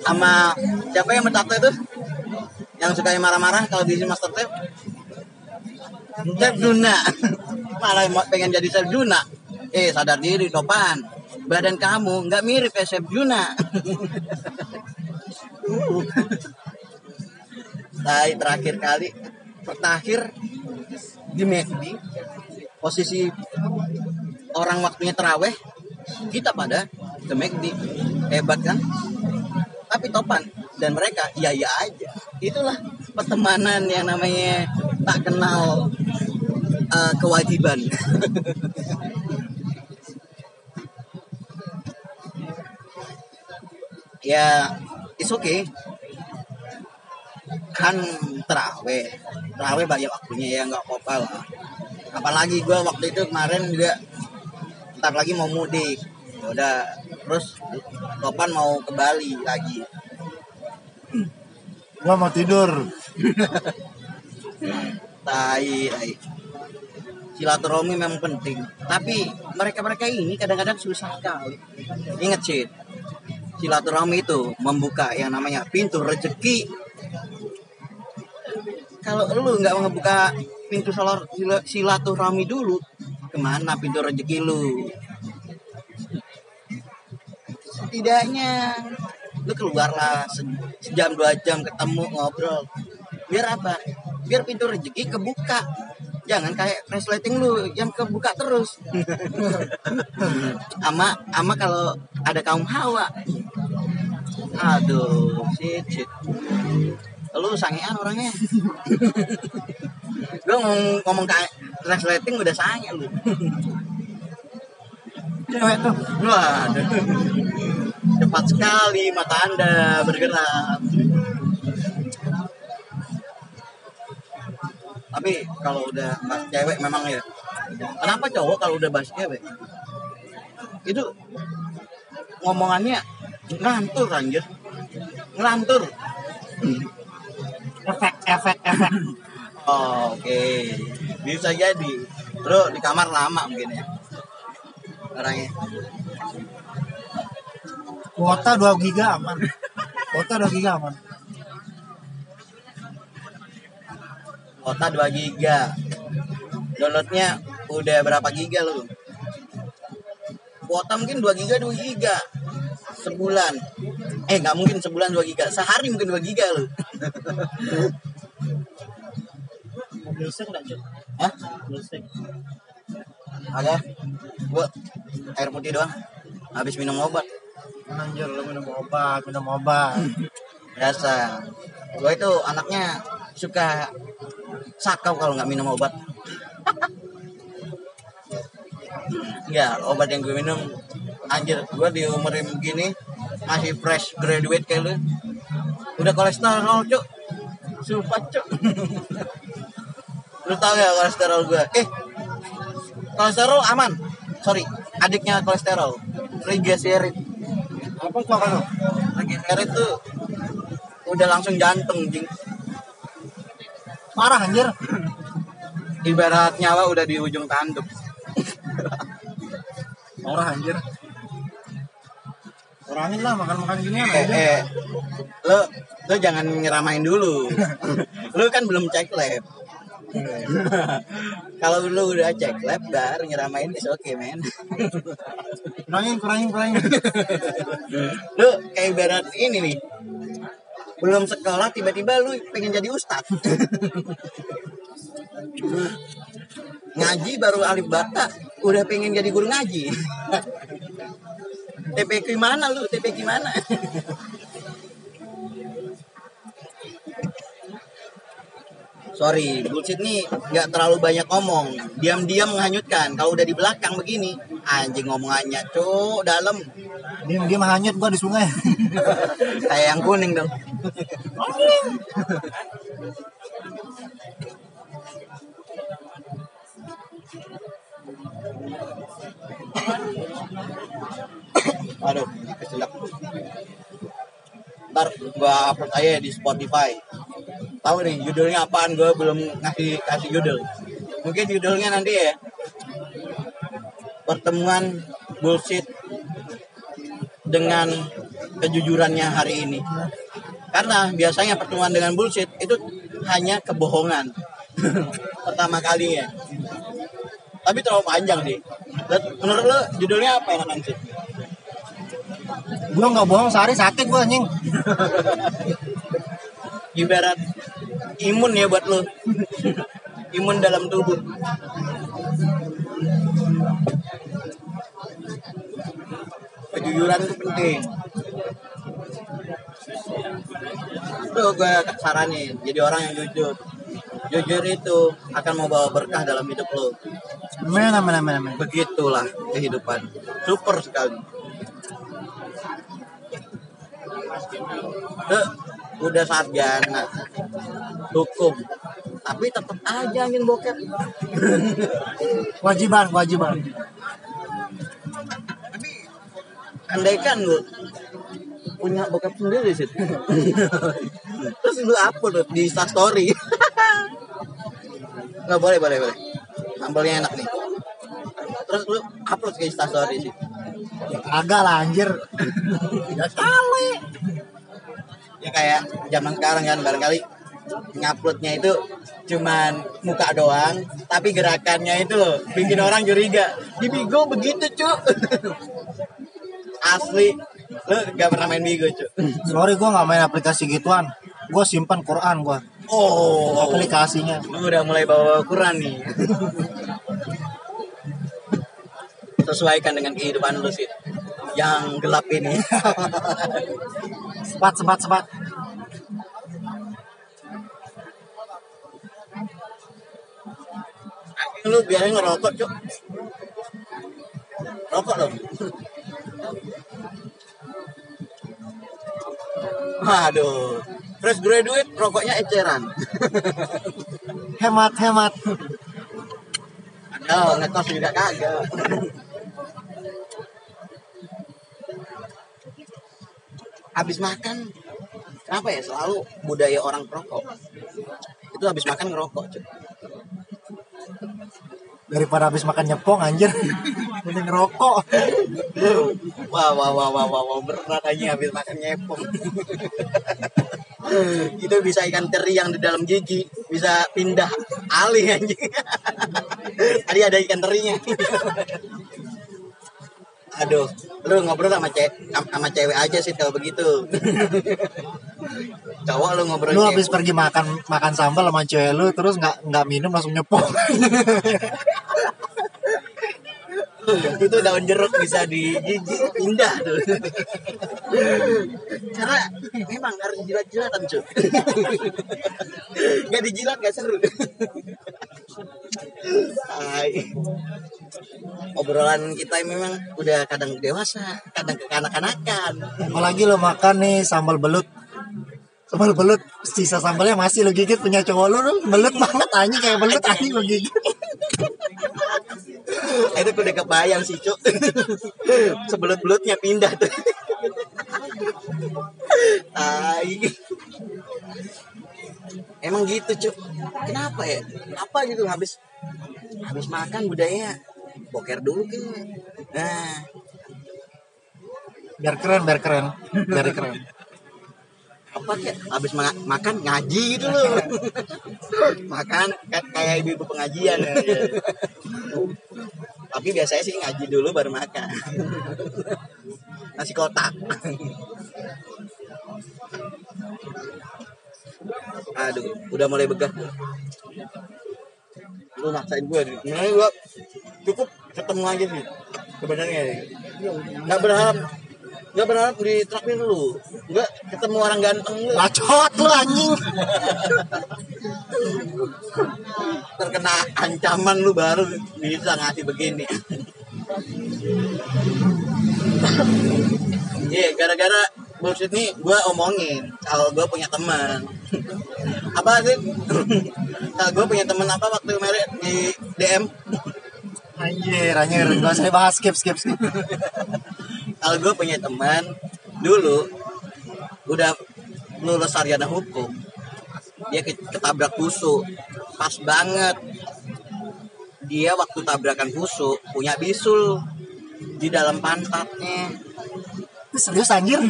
Sama siapa yang bertato itu? Yang suka marah-marah kalau di master chef? Chef Duna. Malah pengen jadi Chef Duna. Eh sadar diri Topan. Badan kamu nggak mirip kayak Chef Duna. Nah, terakhir kali terakhir di McD posisi orang waktunya teraweh kita pada ke McD hebat kan? Tapi topan dan mereka iya iya aja. Itulah pertemanan yang namanya tak kenal eh, kewajiban. Ya it's okay kan teraweh teraweh banyak waktunya ya nggak apa-apa lah. Apalagi gue waktu itu kemarin juga ntar lagi mau mudik. Ya udah terus topan mau ke Bali lagi. Gua mau tidur. tai tai. Silaturahmi memang penting. Tapi mereka mereka ini kadang-kadang susah sekali. Inget sih silaturahmi itu membuka yang namanya pintu rezeki kalau lu nggak ngebuka pintu sila- silaturahmi dulu ke mana pintu rezeki lu? Setidaknya lu keluarlah se- sejam dua jam ketemu ngobrol. Biar apa? Biar pintu rezeki kebuka. Jangan kayak resleting lu yang kebuka terus. Ama ama kalau ada kaum hawa aduh shit lu sangean orangnya gue ngomong ngomong kayak resleting udah sange lu Cewek tuh. Waduh. Cepat sekali mata Anda bergerak. Tapi kalau udah bahas cewek memang ya. Kenapa cowok kalau udah bahas cewek? Itu ngomongannya ngelantur anjir. Ngelantur. Efek efek efek. Oh, Oke. Bisa jadi. Bro, di kamar lama mungkin ya. Orangnya. Kuota 2 giga aman. Kota 2 giga aman. Kota 2 giga. Downloadnya udah berapa giga lu? Kuota mungkin 2 giga 2 giga sebulan. Eh nggak mungkin sebulan 2 giga, sehari mungkin 2 giga? Hah? Mobil sek. Ada? Gua air putih doang. Habis minum obat. Anjir lu minum obat, minum obat. Biasa. Gue itu anaknya suka sakau kalau nggak minum obat. Ya, obat yang gue minum anjir, gue di umur yang begini masih fresh graduate kayak lu. Udah kolesterol, Cuk. Sumpah, Cuk. lu tau ya kolesterol gue? Eh, kolesterol aman. Sorry, adiknya kolesterol. Triglycerid. Apa tuh kan? Triglycerid tuh udah langsung jantung, jing. Parah anjir. ibarat nyawa udah di ujung tanduk. Parah anjir. Kurangin lah makan-makan ginian Eh, aja. eh, lo lo jangan nyeramain dulu. lo kan belum cek lab. Kalau lo udah cek lab, baru nyeramain is oke men. Kurangin, kurangin, kurangin. lo kayak ibarat ini nih. Belum sekolah tiba-tiba lu pengen jadi ustad. ngaji baru alif bata, udah pengen jadi guru ngaji. TPQ mana lu? TPQ mana? Sorry, bullshit nih nggak terlalu banyak ngomong. Diam-diam menghanyutkan. Kalau udah di belakang begini, anjing ngomongannya, cuk, dalam. Diam diam hanyut gua di sungai. Kayak yang kuning dong. Aduh, keselak. Ntar gua upload aja di Spotify. Tahu nih judulnya apaan? Gua belum ngasih kasih judul. Mungkin judulnya nanti ya. Pertemuan bullshit dengan kejujurannya hari ini. Karena biasanya pertemuan dengan bullshit itu hanya kebohongan. Pertama kalinya. Tapi terlalu panjang sih. Menurut lo judulnya apa enakan sih? Gua nggak bohong sehari sakit gua anjing. Ibarat imun ya buat lo. imun dalam tubuh. Kejujuran itu penting. Tuh gue saranin, jadi orang yang jujur. Jujur itu akan membawa berkah dalam hidup lo. Amin, amin, amin, amin. Begitulah kehidupan. Super sekali. Tuh, udah sarjana. Hukum. Tapi tetap aja angin bokep. Kewajiban, kewajiban. Andaikan lu punya bokep sendiri sih. Terus lu upload di story. Nggak boleh, boleh, boleh. Sambalnya enak nih. Terus lu upload ke story sih. Ya kagak lah anjir. ya kali. ya kayak zaman sekarang kan barangkali nguploadnya itu cuman muka doang tapi gerakannya itu loh bikin orang curiga di Bigo begitu cuk asli lu gak pernah main Bigo cuk Sorry gua nggak main aplikasi gituan. Gua simpan Quran gua. oh Aplikasinya. lu udah mulai bawa Quran nih sesuaikan dengan kehidupan lu sih yang gelap ini Sepat, sepat, sepat. lu biarin ngerokok cuk rokok dong Waduh, fresh graduate rokoknya eceran. Hemat, hemat. Oh, ngekos juga kagak. Habis makan, kenapa ya selalu budaya orang perokok? Itu habis makan ngerokok, cuy. Daripada habis makan nyepong anjir. mending rokok Wah, wah, wah, wah, wah, wah. berat aja habis makan nyepong. itu bisa ikan teri yang di dalam gigi bisa pindah alih anjing. Tadi ada ikan terinya. Aduh, lu ngobrol sama cewek sama cewek aja sih kalau begitu. Cowok lu ngobrol lu habis pergi makan makan sambal sama cewek lu terus nggak nggak minum langsung nyepok itu daun jeruk bisa di gigi pindah tuh. Karena memang harus jilat-jilatan cuy nggak dijilat nggak seru. Hai. obrolan kita memang udah kadang dewasa kadang kekanak-kanakan. Apalagi lo makan nih sambal belut. Sambal belut sisa sambalnya masih lo gigit punya cowok lu lu belut banget anjing kayak belut anjing lo gigit itu udah kebayang sih cuk. Sebelut-belutnya pindah tuh. Tai. emang gitu cuk. Kenapa ya? Apa gitu habis habis makan budaya boker dulu ke. Nah. Biar keren biar keren biar keren apa kayak habis ma- makan ngaji gitu loh. Makan kan kayak ibu-ibu pengajian. Ya. tapi biasanya sih ngaji dulu baru makan. Nasi kotak. Aduh udah mulai begah. Lu maksain gue sebenarnya gue cukup ketemu aja sih sebenarnya. Nggak berharap nggak berharap ditraktir lu nggak ketemu orang ganteng. Lu bacot lu anjing. Terkena ancaman lu baru bisa ngasih begini. Iya, gara-gara bullshit nih gue omongin kalau gue punya teman. Apa sih? Kalau gue punya teman apa waktu kemarin di DM anjir anjir. Gak usah bahas skip skip skip kalau gue punya teman dulu udah lulus sarjana hukum. Dia ke- ketabrak busuk pas banget. Dia waktu tabrakan busuk punya bisul di dalam pantatnya. Serius anjir?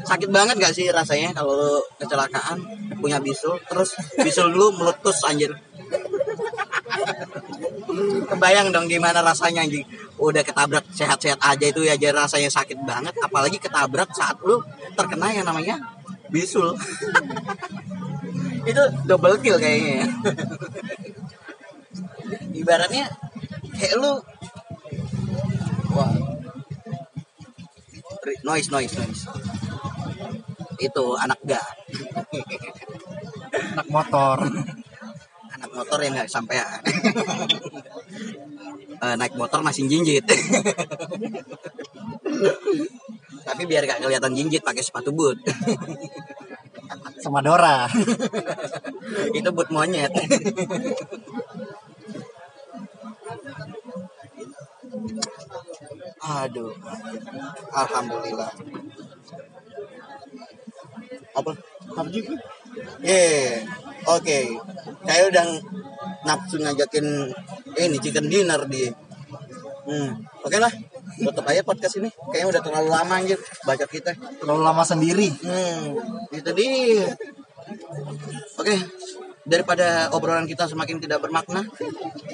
Sakit banget gak sih rasanya kalau kecelakaan punya bisul? Terus bisul lu meletus anjir kebayang dong gimana rasanya anjing. Udah ketabrak sehat-sehat aja itu ya aja rasanya sakit banget. Apalagi ketabrak saat lu terkena yang namanya bisul. Itu double kill kayaknya ya. ibaratnya kayak lu wah. Noise noise noise. Itu anak ga. Anak motor motor yang nggak sampai Eh, naik motor masih jinjit. Tapi biar gak kelihatan jinjit pakai sepatu boot. Sama Dora. Itu boot monyet. Aduh. Alhamdulillah. Apa? PUBG Yeah, oke. Saya udah nafsu ngajakin ini chicken dinner di. Hmm, oke lah. Tutup aja podcast ini. Kayaknya udah terlalu lama anjir baca kita. terlalu lama sendiri Hmm, itu dia. Oke, daripada obrolan kita semakin tidak bermakna,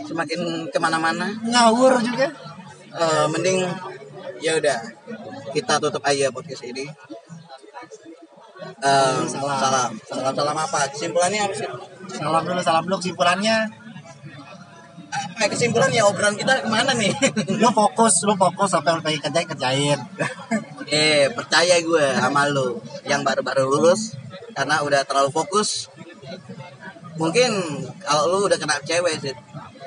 semakin ke mana-mana, ngawur juga eh, mending ya udah kita tutup aja podcast ini. Eh, Salam. salam, salam, salam apa? Kesimpulannya apa sih? Salam dulu salam dulu kesimpulannya Eh, kesimpulan ya obrolan kita ke mana nih? lu fokus lu fokus apa yang pengen kerjain kerjain eh percaya gue sama lu yang baru-baru lulus karena udah terlalu fokus. Mungkin kalau lu udah kena cewek sih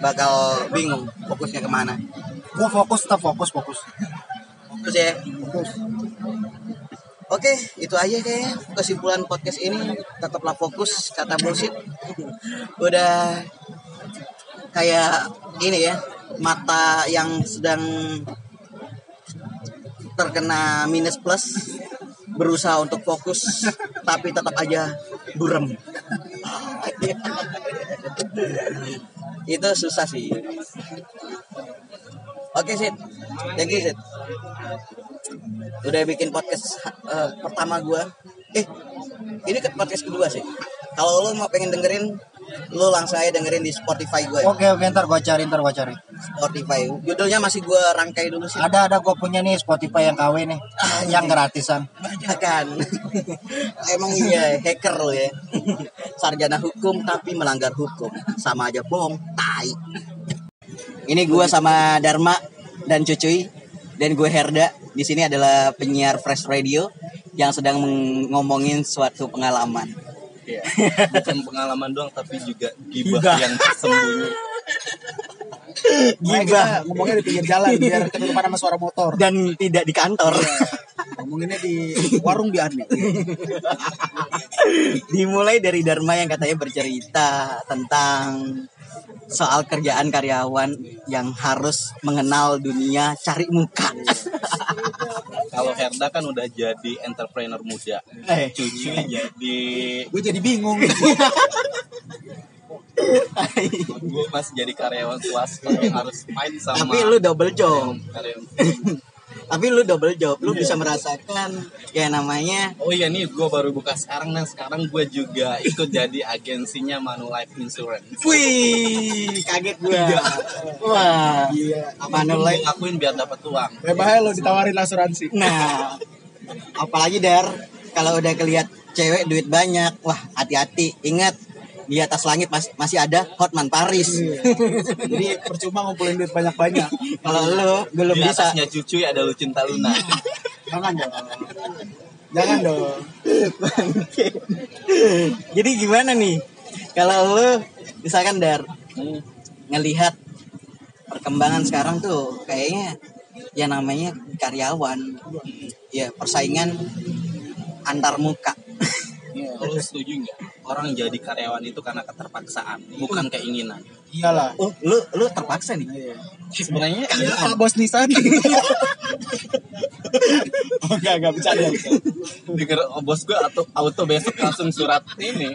bakal bingung fokusnya ke mana. gua fokus tetap fokus fokus Fokus ya. fokus Oke, itu aja kayaknya kesimpulan podcast ini. Tetaplah fokus kata bullshit. Udah kayak ini ya, mata yang sedang terkena minus plus berusaha untuk fokus tapi tetap aja burem. itu susah sih oke sih thank you udah bikin podcast eh, pertama gua. Eh ini ke podcast kedua sih. Kalau lo mau pengen dengerin lo langsung aja dengerin di Spotify gue Oke oke ntar gua cari ntar gua cari. Spotify. Judulnya masih gua rangkai dulu sih. Ada ada gua punya nih Spotify yang KW nih, yang gratisan. kan emang iya hacker lo ya. Sarjana hukum tapi melanggar hukum. Sama aja bohong tai. Ini gua sama Dharma dan Cucuy dan gue Herda di sini adalah penyiar Fresh Radio yang sedang ngomongin suatu pengalaman Iya. Bukan pengalaman doang tapi juga gibah yang tersembunyi. gibah ngomongnya di pinggir jalan biar ketutupan sama suara motor. dan tidak di kantor Ngomonginnya di warung di Ane. dimulai dari Dharma yang katanya bercerita tentang soal kerjaan karyawan yang harus mengenal dunia cari muka. Kalau Herda kan udah jadi entrepreneur muda. Eh, Cucu jadi Gue jadi bingung. gue masih jadi karyawan swasta yang harus fight sama tapi lu double job. karyawan. Tapi lu double job, lu bisa merasakan kayak namanya Oh iya nih gue baru buka sekarang dan sekarang gue juga ikut jadi agensinya Manulife Insurance. Wih, kaget gua. Wah, Iya. Manulife. Gue akuin biar dapat uang. Eh bahaya lo ditawarin asuransi. Nah, apalagi Dar, kalau udah kelihat cewek duit banyak, wah hati-hati. Ingat, di atas langit mas- masih ada Hotman Paris. Jadi percuma ngumpulin duit banyak-banyak. kalau lu belum Di bisa. atasnya cucu ada Lucinta Luna. Jangan dong. Jangan dong. Jadi gimana nih? Kalau lu misalkan Dar ngelihat perkembangan sekarang tuh kayaknya ya namanya karyawan. Ya, persaingan antar muka. Lo setuju nggak? Orang jadi karyawan itu karena keterpaksaan, bukan keinginan. Iyalah. Oh, lu lu terpaksa nih. Sebenarnya Iya, iya, Bos Nisan. oh, enggak, enggak bercanda. denger oh, bos gue auto, auto besok langsung surat ini.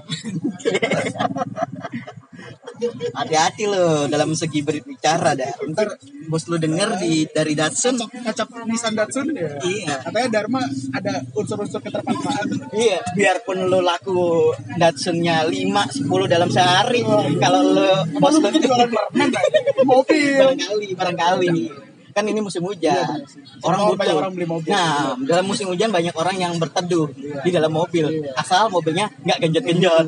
Hati-hati lo dalam segi berbicara dah. Ntar bos lu denger di dari Datsun. Ngacap Nissan Datsun ya. Iya. Katanya Dharma ada unsur-unsur keterpaksaan. Iya, biarpun lu laku productionnya 5 10 dalam sehari. Oh, kalau lo bos lo mobil. Barangkali barangkali. Kan ini musim hujan. Iya, orang butuh banyak orang beli mobil. Nah dalam musim hujan banyak orang yang berteduh iya. di dalam mobil. Iya. asal mobilnya nggak genjot genjot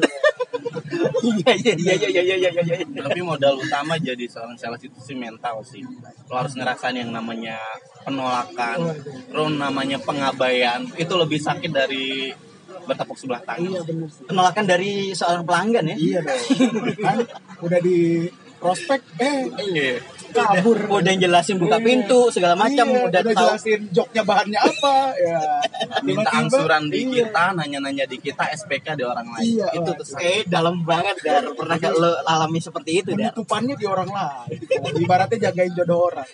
iya, iya iya iya iya iya iya iya tapi modal utama jadi seorang sales itu sih mental sih. Lo harus ngerasain yang namanya penolakan lo namanya pengabaian itu lebih sakit dari bertepuk sebelah tangan. penolakan dari seorang pelanggan ya Iya dong. Kan udah di prospek eh Iya. Kabur. udah yang jelasin buka pintu segala macam Iya, udah, tahu jelasin joknya bahannya apa ya. Minta angsuran di iya. kita, nanya-nanya di kita, SPK di orang lain. Iya, itu tuh eh dalam banget dar pernah gak lo alami seperti itu dar penutupannya di orang lain. Ibaratnya jagain jodoh orang.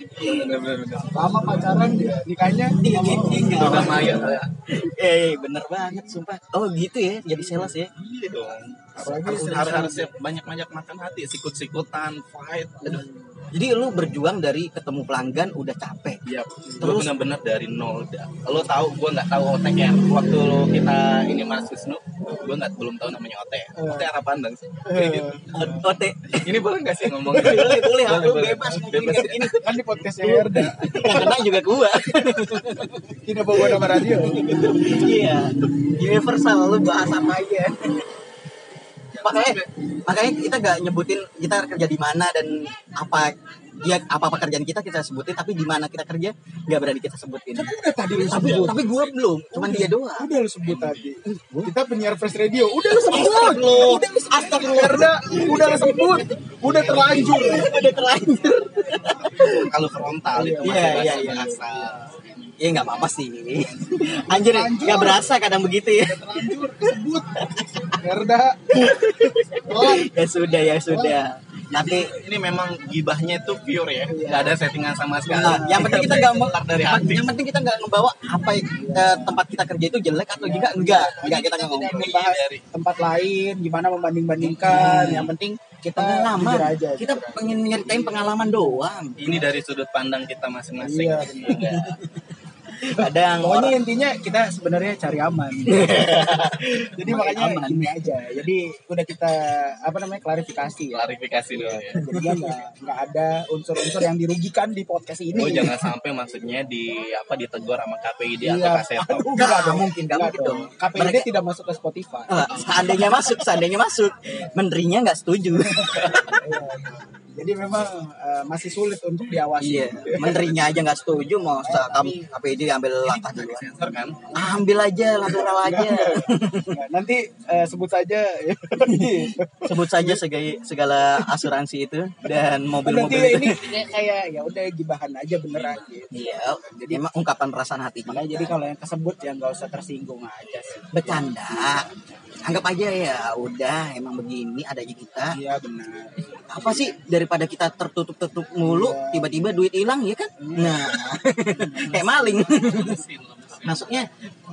Lama pacaran dia nikahnya Iya, mau. iya, iya. Udah maya ya. eh bener banget sumpah oh gitu ya jadi sales ya Iya dong. Apalagi Harus harus harus banyak-banyak makan hati, sikut-sikutan, fight. Aduh. jadi lu berjuang dari ketemu pelanggan udah capek Iya, Terus? benar-benar dari nol dah. Lo tahu, gue nggak tahu OTK ya. Waktu lo kita ini Mas Wisnu, gue nggak belum tahu namanya OTK. OTK arah pandang sih. Kayak gitu. Ini boleh nggak sih ngomong? boleh boleh aku bebas Bebas ya? begini kan di podcastnya Herda yang kena juga gua tidak bawa nama radio iya universal lu bahas apa aja makanya makanya kita gak nyebutin kita kerja di mana dan apa ya apa pekerjaan kita kita sebutin tapi di mana kita kerja nggak berani kita sebutin. Udah tadi lu tapi sebut. tapi gua belum cuman dia doang. udah lu sebut tadi. Kita penyiar fresh radio. Udah lu sebut. Lo Astagfirullah. Herda udah lu sebut. Udah terlanjur. Udah terlanjur. Kalau frontal itu Iya, masih iya, bahasa iya. ya nggak apa-apa sih. Anjir nggak berasa kadang begitu ya. Terlanjur sebut Herda telat ya sudah ya sudah. Tapi Ini memang gibahnya itu pure ya, nggak ada settingan sama sekali. Nah, yang penting kita nggak mau dari hati. yang penting kita nggak ngebawa apa eh, tempat kita kerja itu jelek atau juga enggak. Enggak kita nggak ngomong membahas tempat lain gimana membanding bandingkan yang penting kita pengalaman. jujur aja kita pengen nyeritain pengalaman doang. Ini dari sudut pandang kita masing-masing. Iya, Iya. kadang Pokoknya orang intinya kita sebenarnya cari aman. Jadi makanya Aman. gini aja. Jadi udah kita apa namanya klarifikasi ya. Klarifikasi dulu ya. Jadi nggak nggak ada unsur-unsur yang dirugikan di podcast ini. Oh jangan sampai maksudnya di apa ditegur sama KPID Iya. atau Kaseto. Aduh, Nggak dong. mungkin, nggak mungkin dong. KPID Mereka- tidak masuk ke Spotify. Eh, seandainya masuk seandainya masuk menterinya nggak setuju Iya. Jadi memang eh, masih sulit untuk diawasi. iya menterinya aja nggak setuju mau kamu KPD ambil langkah Sensor kan? ambil aja lateral aja Nggak, nanti eh, sebut saja ya. sebut saja segala, segala asuransi itu dan mobil-mobil ini itu kayak- kayak ya udah gibahan aja beneran gitu. iya jadi emang ungkapan perasaan hati Makanya jadi kalau yang kesebut ya nggak usah tersinggung aja sih. bercanda anggap aja ya udah emang begini adanya kita Iya benar. apa sih daripada kita tertutup-tutup mulu Iya. tiba-tiba duit hilang ya kan nah kayak maling maksudnya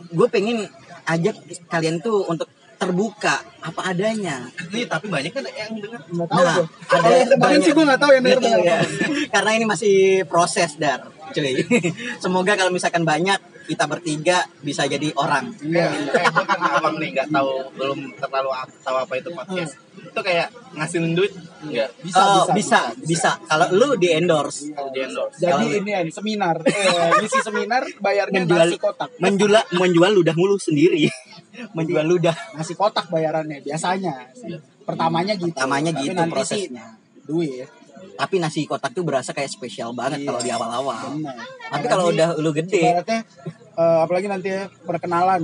gue pengen ajak kalian tuh untuk terbuka apa adanya Ini tapi banyak kan yang dengar. Nggak tahu Nah, gue. ada yang banyak- sih gue nggak tahu yang berapa. ya. Karena ini masih proses dar, cuy. Semoga kalau misalkan banyak kita bertiga bisa jadi orang. Iya. Gue kan abang nih nggak tahu belum terlalu tahu apa itu podcast. Itu kayak ngasilin duit nggak? Bisa, oh, bisa, bisa, bisa, Kalau lu di endorse, di endorse. Jadi Kalau- ini ya seminar, eh, ngisi seminar bayarnya menjual nasi kotak. menjual menjual ludah mulu sendiri. menjual ludah. Nasi kotak bayarannya biasanya. sih. Pertamanya gitu. Pertamanya Tapi gitu nanti prosesnya. Sih, duit. Tapi nasi kotak tuh berasa kayak spesial banget Iya. kalau di awal-awal. Benar. Tapi kalau udah lu gede, Ibaratnya eh, apalagi nanti perkenalan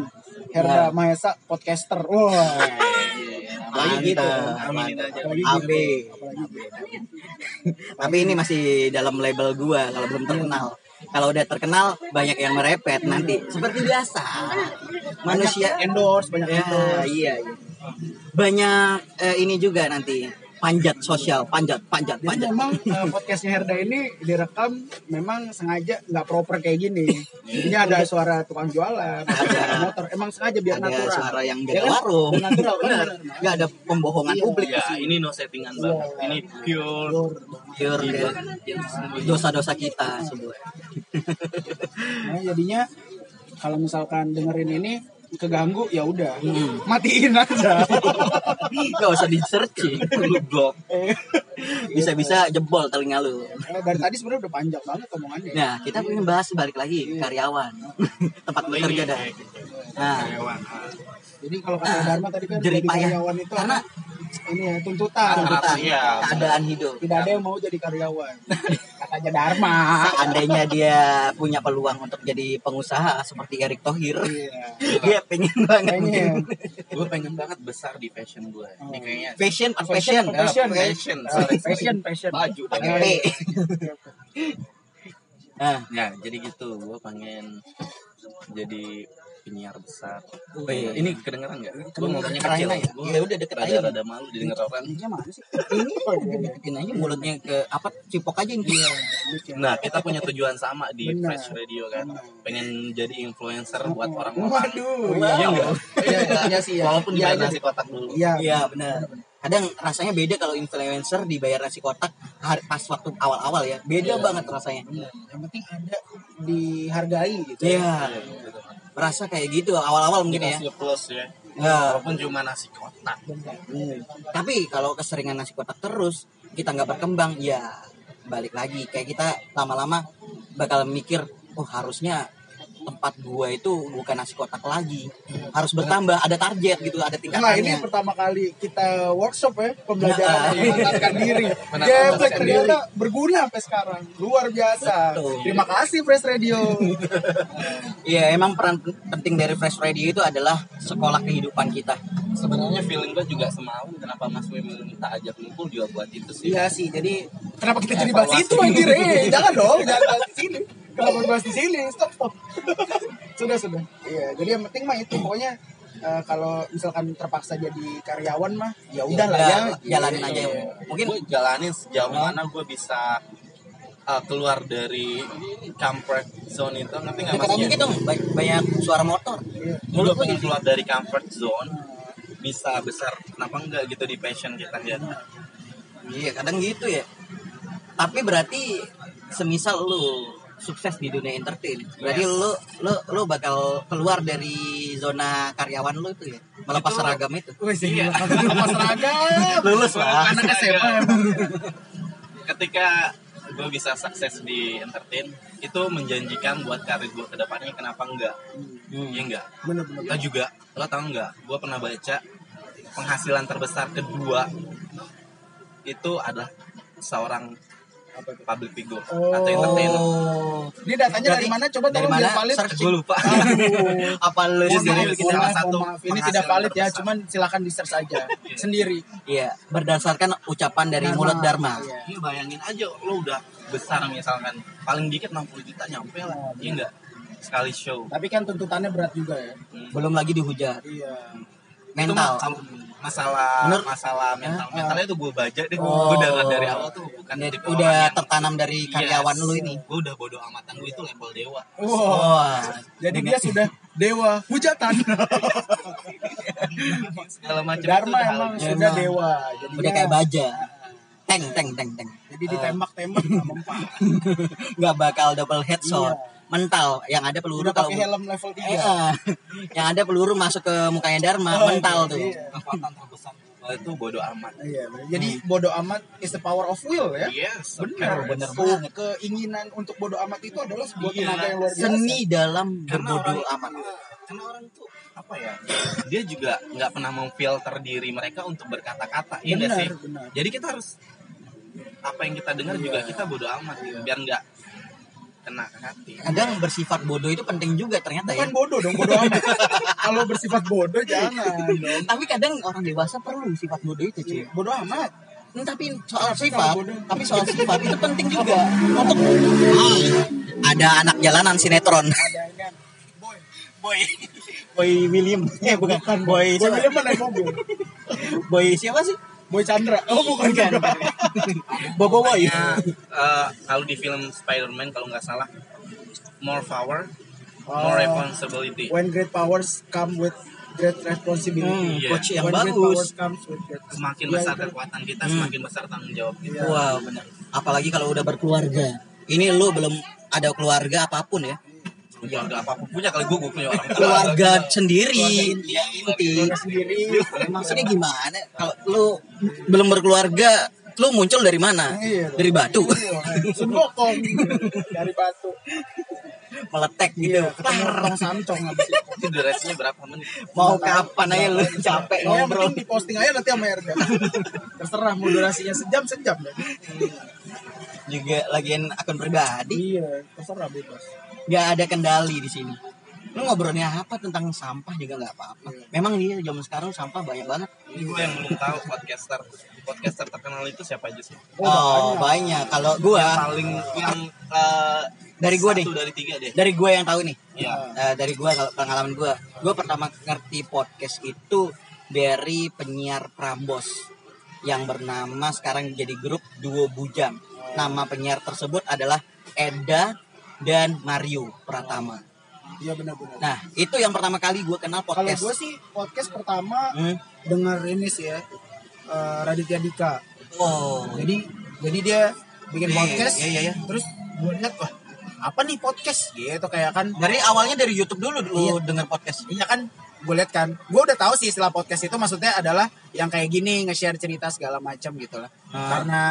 Herda Nah. Mahesa podcaster. Wah. Apalagi gitu. Aminin aja. Apalagi AB. gitu. Apalagi gitu. Tapi ini masih dalam label gua kalau belum terkenal. Kalau udah terkenal banyak yang merepet nanti. Seperti biasa. Manusia endorse banyak ya, endorse. iya, iya. Banyak eh, ini juga nanti panjat sosial, panjat, panjat, Jadi panjat. memang eh, podcastnya Herda ini direkam memang sengaja nggak proper kayak gini. Ini ada suara tukang jualan, ada motor. Emang sengaja biar Ada natural. suara yang Ya jaga kan? warung. Natural, Benar. Nggak ada pembohongan Iya. publik. Ya, ini no settingan banget. Ini pure. Pure Iya. dari dosa-dosa kita semua. Nah, jadinya kalau misalkan dengerin ini keganggu ya udah Hmm. matiin aja. Gak usah di searching. lu blok. Bisa-bisa jebol telinga lu. Dari tadi sebenarnya udah panjang banget omongannya. Nah, kita pengen bahas balik lagi karyawan. Tempat bekerja dah. gitu. Nah, Karyawan. Jadi kalau kata Dharma tadi kan jadi payah. karyawan itu Karena ini ya tuntutan. tuntutan Iya, keadaan hidup. Tidak ada yang mau jadi karyawan. Katanya Dharma. Seandainya dia punya peluang untuk jadi pengusaha seperti Erick Thohir, Iya. dia pengen banget Pengen. Gue pengen banget besar di fashion gue. Ini kayaknya fashion, pas Fashion, fashion, fashion. fashion. Eh. Fashion, fashion. Baju. pakai. Nah, Ya, jadi gitu. Gue pengen jadi penyiar besar. Oh, iya. Ini kedengeran nggak? Gue ngomongnya Kerahin kecil. aja. Gua Ya udah, deket aja. Rada-rada malu didengar orang. Ininya mana sih? ini deketin aja mulutnya ke apa cipok aja ini. Nah, kita punya tujuan sama di Benar. Fresh Radio kan. Pengen jadi influencer buat orang-orang. Waduh. Iya enggak? Iya, iya sih ya. Walaupun Iya dibayar nasi kotak dulu. Iya. Iya benar. Kadang rasanya beda kalau influencer dibayar nasi kotak pas waktu awal-awal ya. Beda banget rasanya. Benar. Yang penting ada dihargai gitu. Iya. Merasa kayak gitu awal-awal mungkin ya. Plus ya. Ya. Walaupun cuma nasi kotak. Hmm. Tapi kalau keseringan nasi kotak terus, kita nggak berkembang, ya balik lagi. Kayak kita lama-lama bakal mikir, oh harusnya tempat gua itu bukan nasi kotak lagi, harus bertambah, ada target gitu, ada Nah ini pertama kali kita workshop ya pembelajaran Nah. diri. Mengenalkan Geblek diri. ternyata berguna sampai sekarang. Luar biasa. Betul. Terima kasih Fresh Radio. Iya, emang peran penting dari Fresh Radio itu adalah sekolah kehidupan kita. Sebenarnya feeling gue juga semalam kenapa Mas Wim minta ajak ngumpul juga buat itu sih. Iya sih. Jadi kenapa kita jadi bahas itu anjir? Eh, jangan dong, jangan bahas di sini. Kenapa bahas di sini? Stop, stop. sudah, sudah. Iya, jadi yang penting mah itu pokoknya eh, kalau misalkan terpaksa jadi karyawan mah ya udah lah ya. jalanin aja. Mungkin Mungkin gue jalanin sejauh mana gue bisa uh, keluar dari comfort zone itu ngerti nggak maksudnya? gitu, ba- banyak suara motor. Iya. Gue pengen keluar dari comfort zone bisa besar kenapa enggak gitu di passion kita ya Iya kadang gitu ya. Tapi berarti semisal lu sukses di dunia entertain, berarti lu lu lu bakal keluar dari zona karyawan lu itu ya, melepas Itu- seragam itu. Iya. apa seragam? Lulus lah. Anak SMA emang. ketika gue bisa sukses di entertain itu menjanjikan buat karir gue ke depannya kenapa enggak Hmm. iya enggak Bener-bener. lo juga lo tau nggak gue pernah baca penghasilan terbesar kedua itu adalah seorang public figure Oh. atau entertainer. Ini datanya dari mana? Coba dari mana? valid. Searching. gue lupa Apa lu sendiri bikin salah satu. Ini tidak valid ya, cuman silakan di search aja sendiri. Iya, berdasarkan ucapan dari Dharma. mulut Dharma. Iya. Iya bayangin aja lo udah besar misalkan paling dikit 60 juta nyampe lah Oh, iya enggak sekali show Tapi kan tuntutannya berat juga ya. Belum lagi dihujat. Iya. itu Mental. Ma- masalah Menurut- masalah mental mentalnya tuh gue baca deh Oh. gue dari, dari awal tuh bukan Udah, tipe udah yang- tertanam dari karyawan lu ini. gue udah bodoh amatan gue itu level dewa Wow. Wah, Jadi dia sudah dewa hujatan. segala macam Dharma itu udah emang sudah Emang. dewa. Jadi udah kayak baja. Teng teng teng teng. Jadi ditembak-tembak. Nggak bakal double headshot. Iya. Mental yang ada peluru Udah kalau pakai helm level 3. Eh, eh. yang ada peluru masuk ke mukanya Dharma, Oh, mental tuh. iya. kekuatan terbesar itu bodoh amat Iya, jadi bodoh amat is the power of will ya. yes Benar, bener Ke- banget. Keinginan untuk bodoh amat itu adalah sebuah Iya. tenaga yang luar biasa. Seni dalam berbodoh amat. karena orang tuh apa ya dia juga nggak pernah memfilter diri mereka untuk berkata-kata iya Benar, sih benar. jadi kita harus apa yang kita dengar juga Iya. kita bodoh amat gitu biar nggak kena ke hati Kadang bersifat bodoh itu penting juga ternyata ya. Bukan bodoh dong, bodoh amat. Kalau bersifat bodoh jangan dong. Tapi kadang orang dewasa perlu sifat bodoh itu cuy. Bodoh amat. Hmm, tapi soal sifat, tapi soal sifat itu penting juga untuk ada anak jalanan sinetron. Ada kan. Boy, Boy, Boy William, eh bukan, Boy, Boy siapa? William naik mobil. Boy siapa sih? Boy Chandra. Oh bukan Bukan. juga. Bobo Boy. Eh, kalau di film Spider-Man kalau nggak salah more power more Oh. responsibility When great powers come with great responsibility. Hmm, Iya. coach yang When bagus. comes with great semakin Iya, besar kekuatan kita Hmm. semakin besar tanggung jawab kita Wow, benar. Apalagi kalau udah berkeluarga. Ini lu belum ada keluarga apa pun ya. Keluarga apa pun punya kali gue gue punya orang tua. Keluarga sendiri, ya, inti. Keluarga sendiri. Maksudnya gimana? Kalau lu belum berkeluarga, lu muncul dari mana? Iya. Dari batu, Sembokong dari batu. meletek gitu. Iya, ketemu tong samcong habis itu. durasinya berapa menit Mau kapan aja lu capek Oh, yang ngobrol. penting di posting aja nanti sama Erga. Terserah mau durasinya sejam sejam deh. Juga lagian akun pribadi, Iya, terserah bebas. Nggak ada kendali di sini. Lu ngobrolnya apa tentang sampah juga nggak apa-apa. Memang dia zaman sekarang sampah banyak banget. ini gue yang belum tahu podcaster podcaster terkenal itu siapa aja sih Oh, banyak. Kalau gua paling yang eh, dari gua deh. dari tiga deh Dari gua yang tahu nih. Iya. Eh, dari gua kalau pengalaman gua, gua pertama ngerti podcast itu dari penyiar Prambos yang bernama sekarang jadi grup Duo Bujang. Nama penyiar tersebut adalah Eda dan Mario Pratama. Iya benar-benar. Nah, itu yang pertama kali gua kenal Kalau podcast. gue sih podcast pertama Hmm. denger ini sih ya eh, Raditya Dika. Oh, Jadi jadi dia bikin Iya, podcast. iya, iya, iya. Terus gue lihat wah apa nih podcast gitu kayak kan dari awalnya dari YouTube dulu lu Iya. denger podcast. Iya kan gue lihat kan gue udah tahu sih istilah podcast itu maksudnya adalah yang kayak gini nge-share cerita segala macam gitu lah Ah. karena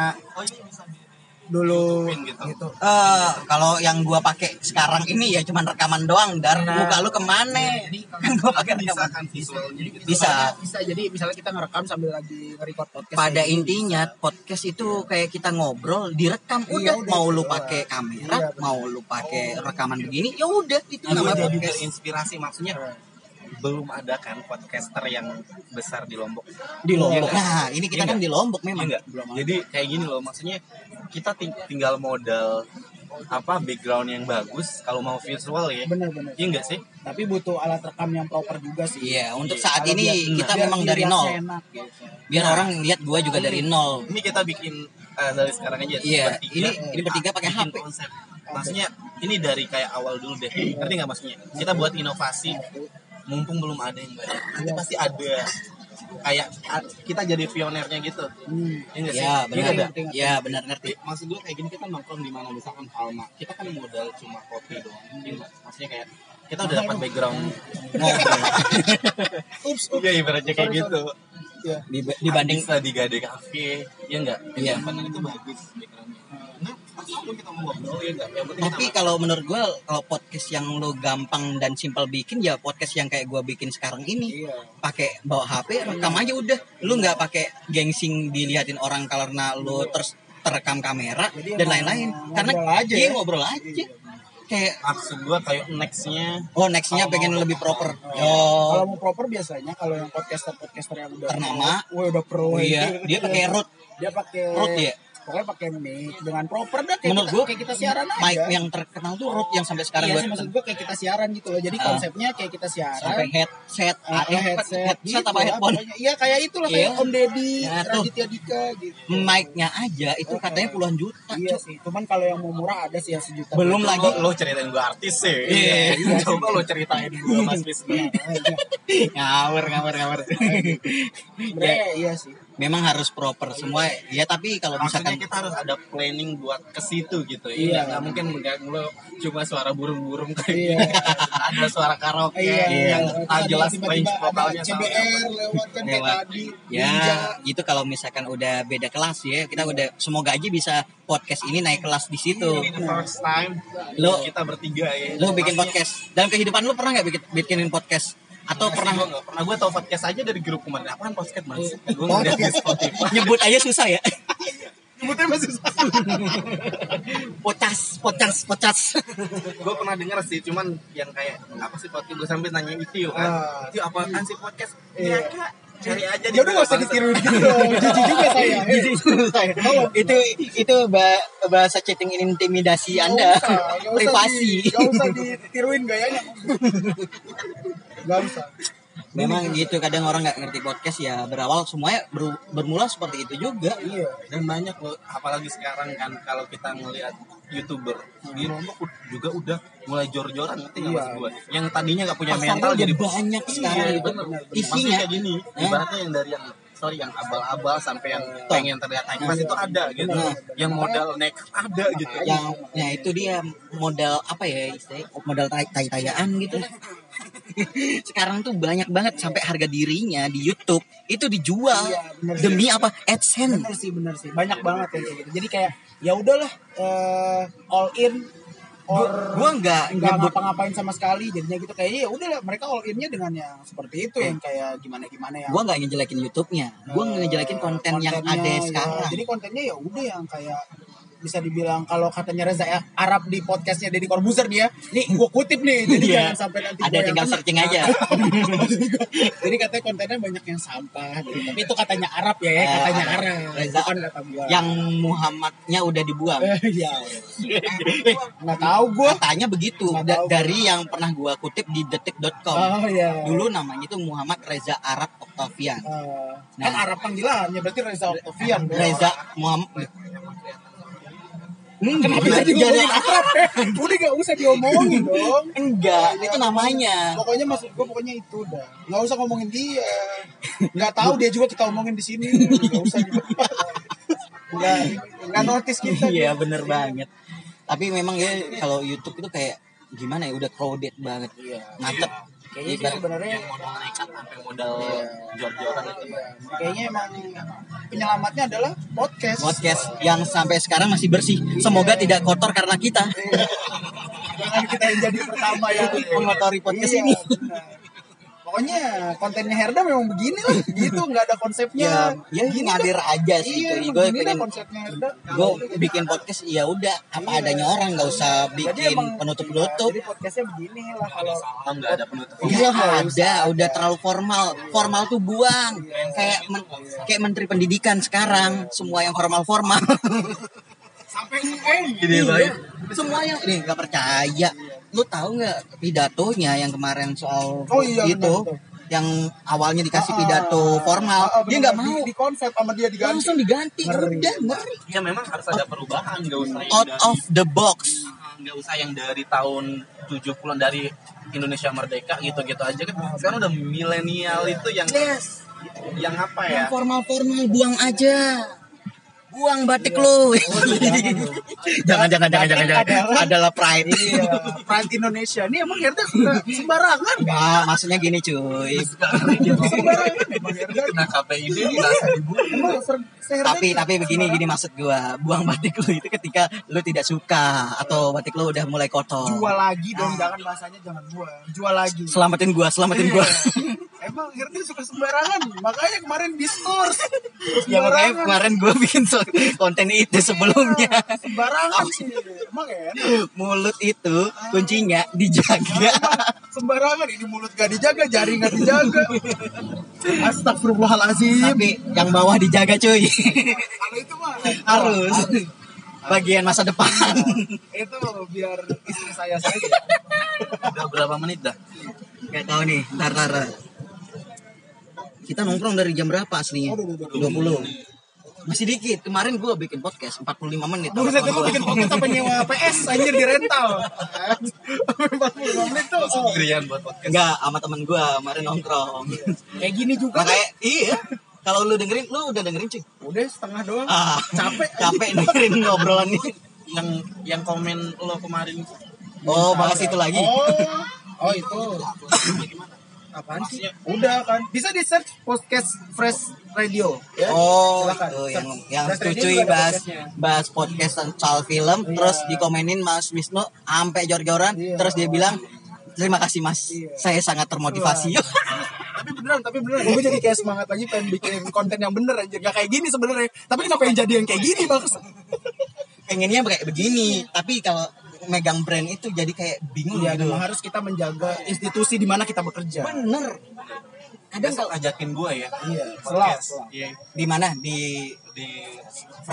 dulu gitu. gitu. Eh, kalau yang gua pakai sekarang ini ya cuman rekaman doang dar. Nah. muka lu ke mana? Kan gua pakai bisa rekaman. kan visualnya gitu. Bisa. Bisa. Jadi misalnya kita ngerekam sambil lagi nge-record podcast pada gini. intinya podcast itu kayak kita ngobrol direkam Iya, udah. udah, mau lu gitu pakai kamera Iya, bener. mau lu pakai rekaman begini ya udah itu namanya jadi podcast. terinspirasi maksudnya belum ada kan podcaster yang besar di Lombok di Lombok Iya nggak? nah ini kita Iya kan nggak? di Lombok Iya memang nggak? Jadi kayak gini loh, maksudnya kita ting- tinggal modal apa background yang bagus kalau mau visual ya. bener-bener Iya enggak sih? tapi butuh alat rekam yang proper juga sih iya untuk saat Kalau ini biar- kita biar memang dari nol enak, gitu. biar orang lihat gua juga dari nol Ini kita bikin eh, dari sekarang aja. Iya, bertiga, ini ini bertiga pakai HP. konsep. Maksudnya ini dari kayak awal dulu deh. Ngerti nggak maksudnya? Kita buat inovasi mumpung belum ada yang banyak. Nanti Iya. pasti ada. kayak kita jadi pionernya gitu Hmm. Iya nggak sih? Ya Iya benar. Ya benar ngerti. maksud gue kayak gini kita nongkrong di mana misalkan Alma kita kan modal cuma kopi doang nggak? maksudnya kayak kita udah dapat background ngobrol Ups, ups. iya ibaratnya kayak Sorry, gitu Ya. Dib- Dibanding bisa di Gade Cafe ya enggak Iya. yang penting itu bagus backgroundnya nah kita mau ngobrol ya enggak yang penting tapi kita kalau menurut gue kalau podcast yang lo gampang dan simpel bikin ya podcast yang kayak gue bikin sekarang ini Iya. pakai bawa HP rekam aja udah lu nggak pakai gengsing diliatin orang karena lu terus terekam kamera Jadi dan lain-lain karena ngobrol aja iya ya. ngobrol aja kayak maksud gue kayak nextnya oh nextnya pengen lebih proper Kalau oh mau proper biasanya kalau yang podcaster-podcaster yang udah Ternama. wah udah pro. Oh iya, dia pakai root. Dia pakai Root ya? Pokoknya pakai mic dengan proper dah kayak menurut kita, gue kayak kita siaran aja. mic yang terkenal tuh root yang sampai sekarang iya sih maksud gue kayak kita siaran gitu loh. Jadi Ah. konsepnya kayak kita siaran. sampai headset Ah, eh, headset, headset gitu apa headphone pokoknya. Iya kayak itulah kayak Iya. Om Deddy, Nah, tuh. Raditya Dika gitu. mic-nya aja itu katanya puluhan juta Iya sih, cuman kalau yang mau murah ada sih yang sejuta. Belum lagi. lo ceritain gue artis sih Iya. Iya. coba lo ceritain gue mas Wisnu ngawur ngawur ngawur iya sih. Memang harus proper semua ya tapi kalau maksudnya misalkan kita harus ada planning buat ke situ gitu Iya. iya nggak mungkin nggak lo cuma suara burung-burung kayak Iya. ada suara karaoke Iya, yang tak ada jelas range vokalnya CBR lewat kan Lewat. tadi. ya Ninja. itu kalau misalkan udah beda kelas ya kita udah semoga aja bisa podcast ini naik kelas di situ ini the first time Lo- kita bertiga ya lo bikin podcast dalam kehidupan lo pernah nggak bikin bikinin podcast atau Pernah pernah gue nggak? Pernah gue tau podcast aja dari grup kemarin. Apaan podcast mas? Iya. gue ngeliat di Spotify. Nyebut aja susah ya. Nyebutnya masih susah. pocas pocas pocas gue pernah denger sih cuman yang kayak apa sih podcast gue sampai nanya itu kan? Ah. itu apa kan sih podcast? Iya. iya kak cari aja Ya udah gak usah ditiruin gitu dong. Jijik juga saya. itu itu ba- bahasa chatting intimidasi anda privasi Gak usah ditiruin gayanya. Gak usah. memang gitu kadang orang nggak ngerti podcast ya berawal semuanya ber- bermula seperti itu juga Iya. dan banyak loh apalagi sekarang kan kalau kita ngelihat youtuber di lombok juga udah mulai jor-joran nggak Iya. maksud gue yang tadinya nggak punya Pasarnya mental jadi banyak sekarang Iya, bener. Isinya. Kayak gini Hah? ibaratnya yang dari yang sorry yang abal-abal sampai yang pengen terlihat high class itu ada gitu Nah. yang modal next ada gitu yang ya itu dia modal apa ya istilahnya modal tai tai tayaan gitu sekarang tuh banyak banget sampai harga dirinya di YouTube itu dijual Iya, bener. demi apa AdSense Bener sih, bener sih. Banyak banget yang kayak gitu. Jadi kayak ya udahlah eh, all in or gua nggak nggak ngapa-ngapain sama sekali jadinya gitu. Kayak ya udahlah mereka all innya dengan yang seperti itu yang kayak gimana gimana yang gua nggak ngejelekin YouTube-nya. Gua eh, ngejelekin konten yang ada ya. sekarang. Jadi kontennya ya udah yang kayak bisa dibilang kalau katanya Reza ya, Arab di podcastnya Deddy Corbuzier dia nih gue kutip nih jadi Iya. jangan sampai nanti Ada yang tinggal searching aja. jadi katanya kontennya banyak yang sampah gitu. tapi itu katanya Arab ya, ya Eh, katanya Arab. Arab Reza. bukan kata gua yang Muhammadnya udah dibuang Eh, ya nggak tahu gue katanya begitu Da- dari yang pernah gua kutip di detik.com oh ya dulu namanya itu Muhammad Reza Arab Octavian Eh, Nah. kan Arab panggilannya berarti Reza Octavian. Reza Muhammad Kenapa Enggak, jadi ngomongin jadi- Arab ya? Udah gak usah diomongin dong. enggak itu namanya Pokoknya maksud gue pokoknya itu dah. Gak usah ngomongin dia. Gak tahu dia juga kita omongin di sini. Gak usah. Nggak nggak notice kita. iya bener banget tapi memang ya kalau YouTube itu kayak gimana ya udah crowded banget Iya. macet Kayaknya sih sebenarnya yang modal nekat sampai modal jor-joran itu iya, kayaknya emang penyelamatnya adalah podcast. podcast yang sampai sekarang masih bersih. Semoga tidak kotor karena kita. Jangan kita yang jadi pertama yang mengotori podcast Iya, ini. Benar. Pokoknya kontennya Herda memang begini lah, gitu nggak ada konsepnya. ya ya Gini ngalir dah. aja sih Iya, gue pengen konsepnya Herda. gue bikin podcast ya udah apa adanya orang nggak usah Jadi bikin emang- penutup penutup Jadi podcastnya begini lah kalau oh nggak ada penutup Iya ada, udah terlalu formal. Formal tuh buang. Kayak men- kayak menteri pendidikan sekarang, semua yang formal-formal. sampai UN. Gini baik semua yang ini nggak percaya. Lu tahu nggak pidatonya yang kemarin soal Oh iya, itu benar, yang awalnya dikasih Ah, pidato formal, ah, ah, dia nggak mau. Di, di konsep sama dia diganti. Langsung diganti. Ngeri. Udah ngeri. ya memang harus ada perubahan nggak usah yang Out dari- of the box. nggak usah yang dari tahun 70-an dari Indonesia merdeka gitu-gitu aja kan sekarang udah milenial itu yang yang apa ya Formal-formal buang aja. Buang batik lu. jangan jangan jangan jangan jangan. Adalah pride. Iya, pride Indonesia. Ini emang suka sembarangan. Enggak, maksudnya gini cuy. Sembarangan kena ser- tapi tapi begini gini maksud gua buang batik lu itu ketika lu tidak suka atau batik lu udah mulai kotor jual lagi dong, jangan bahasanya jangan buang. Jual lagi. selamatin gua selamatin gua Emang RT suka sembarangan. Makanya kemarin diskurs. ya makanya kemarin gua bikin konten itu sebelumnya sembarangan sih. Emang enak. mulut itu kuncinya dijaga Sembarangan ini mulut gak dijaga, jari gak dijaga. Astagfirullahalazim. tapi yang bawah dijaga cuy Kalau itu mah harus bagian masa depan itu biar istri saya saja. udah berapa menit dah Gak tahu nih, ntar ntar. Kita nongkrong dari jam berapa aslinya? 20. Masih dikit. Kemarin gua bikin podcast 45 menit. Buset itu bikin podcast sampai nyewa PS anjir di rental. 45 menit tuh. Oh. sendirian buat podcast Enggak, sama temen gua kemarin nongkrong. Kayak gini juga. Makanya iya. Kalau lu dengerin, lu udah dengerin cuy. Udah setengah doang. Ah, Capek. capek dengerin ngobrolan ini. yang yang komen lo kemarin Oh, bahas itu lagi. Oh, oh itu. Apaan sih? Udah kan. Bisa di search podcast Fresh Radio ya. Oh, Silakan. itu yang Search. yang Fresh ada bahas bahas podcast soal film, Iya. terus dikomenin Mas Wisnu sampai jor-joran, Iya. terus dia bilang terima kasih Mas, Iya. saya sangat termotivasi. tapi beneran tapi beneran gue jadi kayak semangat lagi pengen bikin konten yang bener anjir gak kayak gini sebenarnya tapi kenapa yang jadi yang kayak gini bang pengennya kayak begini tapi kalau megang brand itu jadi kayak bingung Iya, gitu harus kita menjaga institusi di mana kita bekerja. bener. Ada besok nggak? ajakin gue ya. Iya, podcast. selalu. Iya, di mana? Di di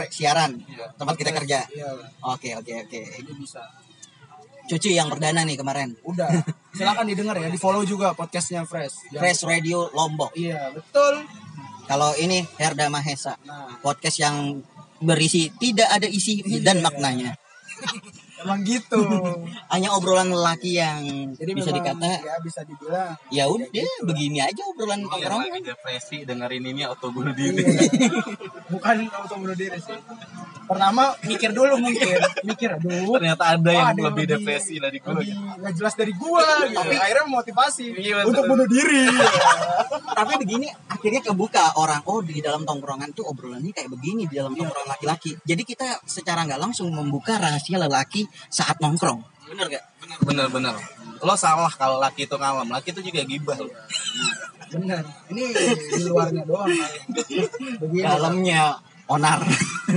siaran? Iya. tempat kita kerja? Iya, oke oke oke. Itu bisa. cuci yang perdana nih kemarin. Udah, silakan didengar ya, di follow juga podcastnya Fresh. Yang- Fresh Radio Lombok. Iya, betul. kalau ini Herda Mahesa. Nah, podcast yang berisi tidak ada isi dan maknanya emang gitu. hanya obrolan lelaki yang Jadi bisa dikata. ya bisa dibilang ya udah begini aja obrolan tongkrongan lagi depresi dengerin ini auto bunuh diri. Bukan auto bunuh diri sih. Pertama mikir dulu mungkin, mikir aduh. ternyata ada yang ada lebih depresi dari gue lebih nggak jelas dari gua gitu. Tapi akhirnya memotivasi Iya, untuk betul. bunuh diri. tapi begini akhirnya kebuka orang oh di dalam tongkrongan tuh obrolannya kayak begini di dalam tongkrongan laki-laki. Jadi kita secara nggak langsung membuka rahasia lelaki saat nongkrong. Bener gak bener bener lo salah kalau laki itu kalem laki itu juga gibah lo. Benar. Ini di luarnya doang. Dalamnya onar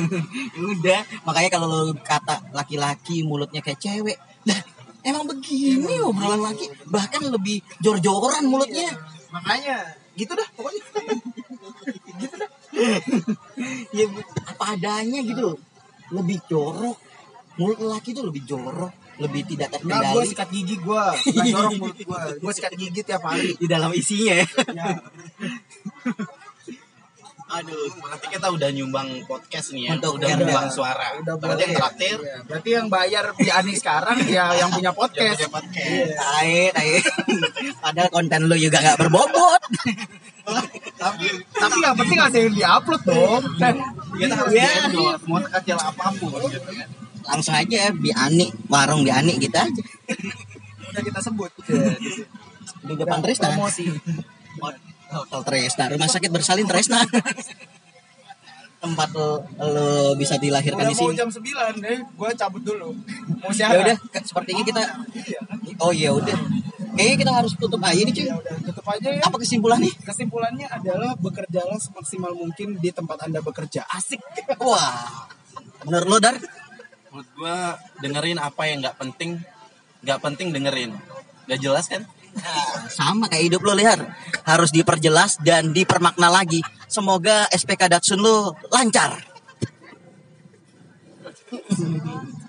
udah makanya kalau lo kata laki-laki mulutnya kayak cewek lah emang begini obrolan laki bahkan lebih jor-joran mulutnya Makanya gitu dah pokoknya. ya apa adanya gitu loh lebih jorok mulut lelaki tuh lebih jorok lebih tidak Enggak, gue terkendali sikat gigi gue. Nggak jorok mulut gue. Gue sikat gigi tiap hari. di dalam isinya ya. Ya. Aduh berarti kita udah nyumbang podcast nih ya Untuk udah nyumbang suara. Udah berarti yang terakhir? Iya, Berarti yang bayar di Ani sekarang ya yang punya yang podcast. punya podcast tai tai padahal konten lu juga nggak berbobot. Tapi Tapi yang penting ada yang diupload dong. Dan kita harus Ya. mau sekecil apa pun gitu kan. Langsung aja di Ani warung di Ani gitu aja. Udah kita sebut. di depan Tresna Promosi. Hotel Tresna rumah sakit bersalin Tresna tempat lo, lo bisa dilahirkan Udah di mau sini jam 9 deh, gue cabut dulu. Mau ya siaran. udah ke- sepertinya kita Iya kan? oh iya udah kayaknya kita harus tutup aja nih cuy Ya udah tutup aja ya. apa kesimpulannya Kesimpulannya adalah bekerjalah semaksimal mungkin di tempat Anda bekerja. Asik. wah menurut lo dar menurut gua dengerin apa yang nggak penting nggak penting dengerin nggak jelas kan sama kayak hidup lo lihat harus diperjelas dan dipermakna lagi. Semoga SPK Datsun lo lancar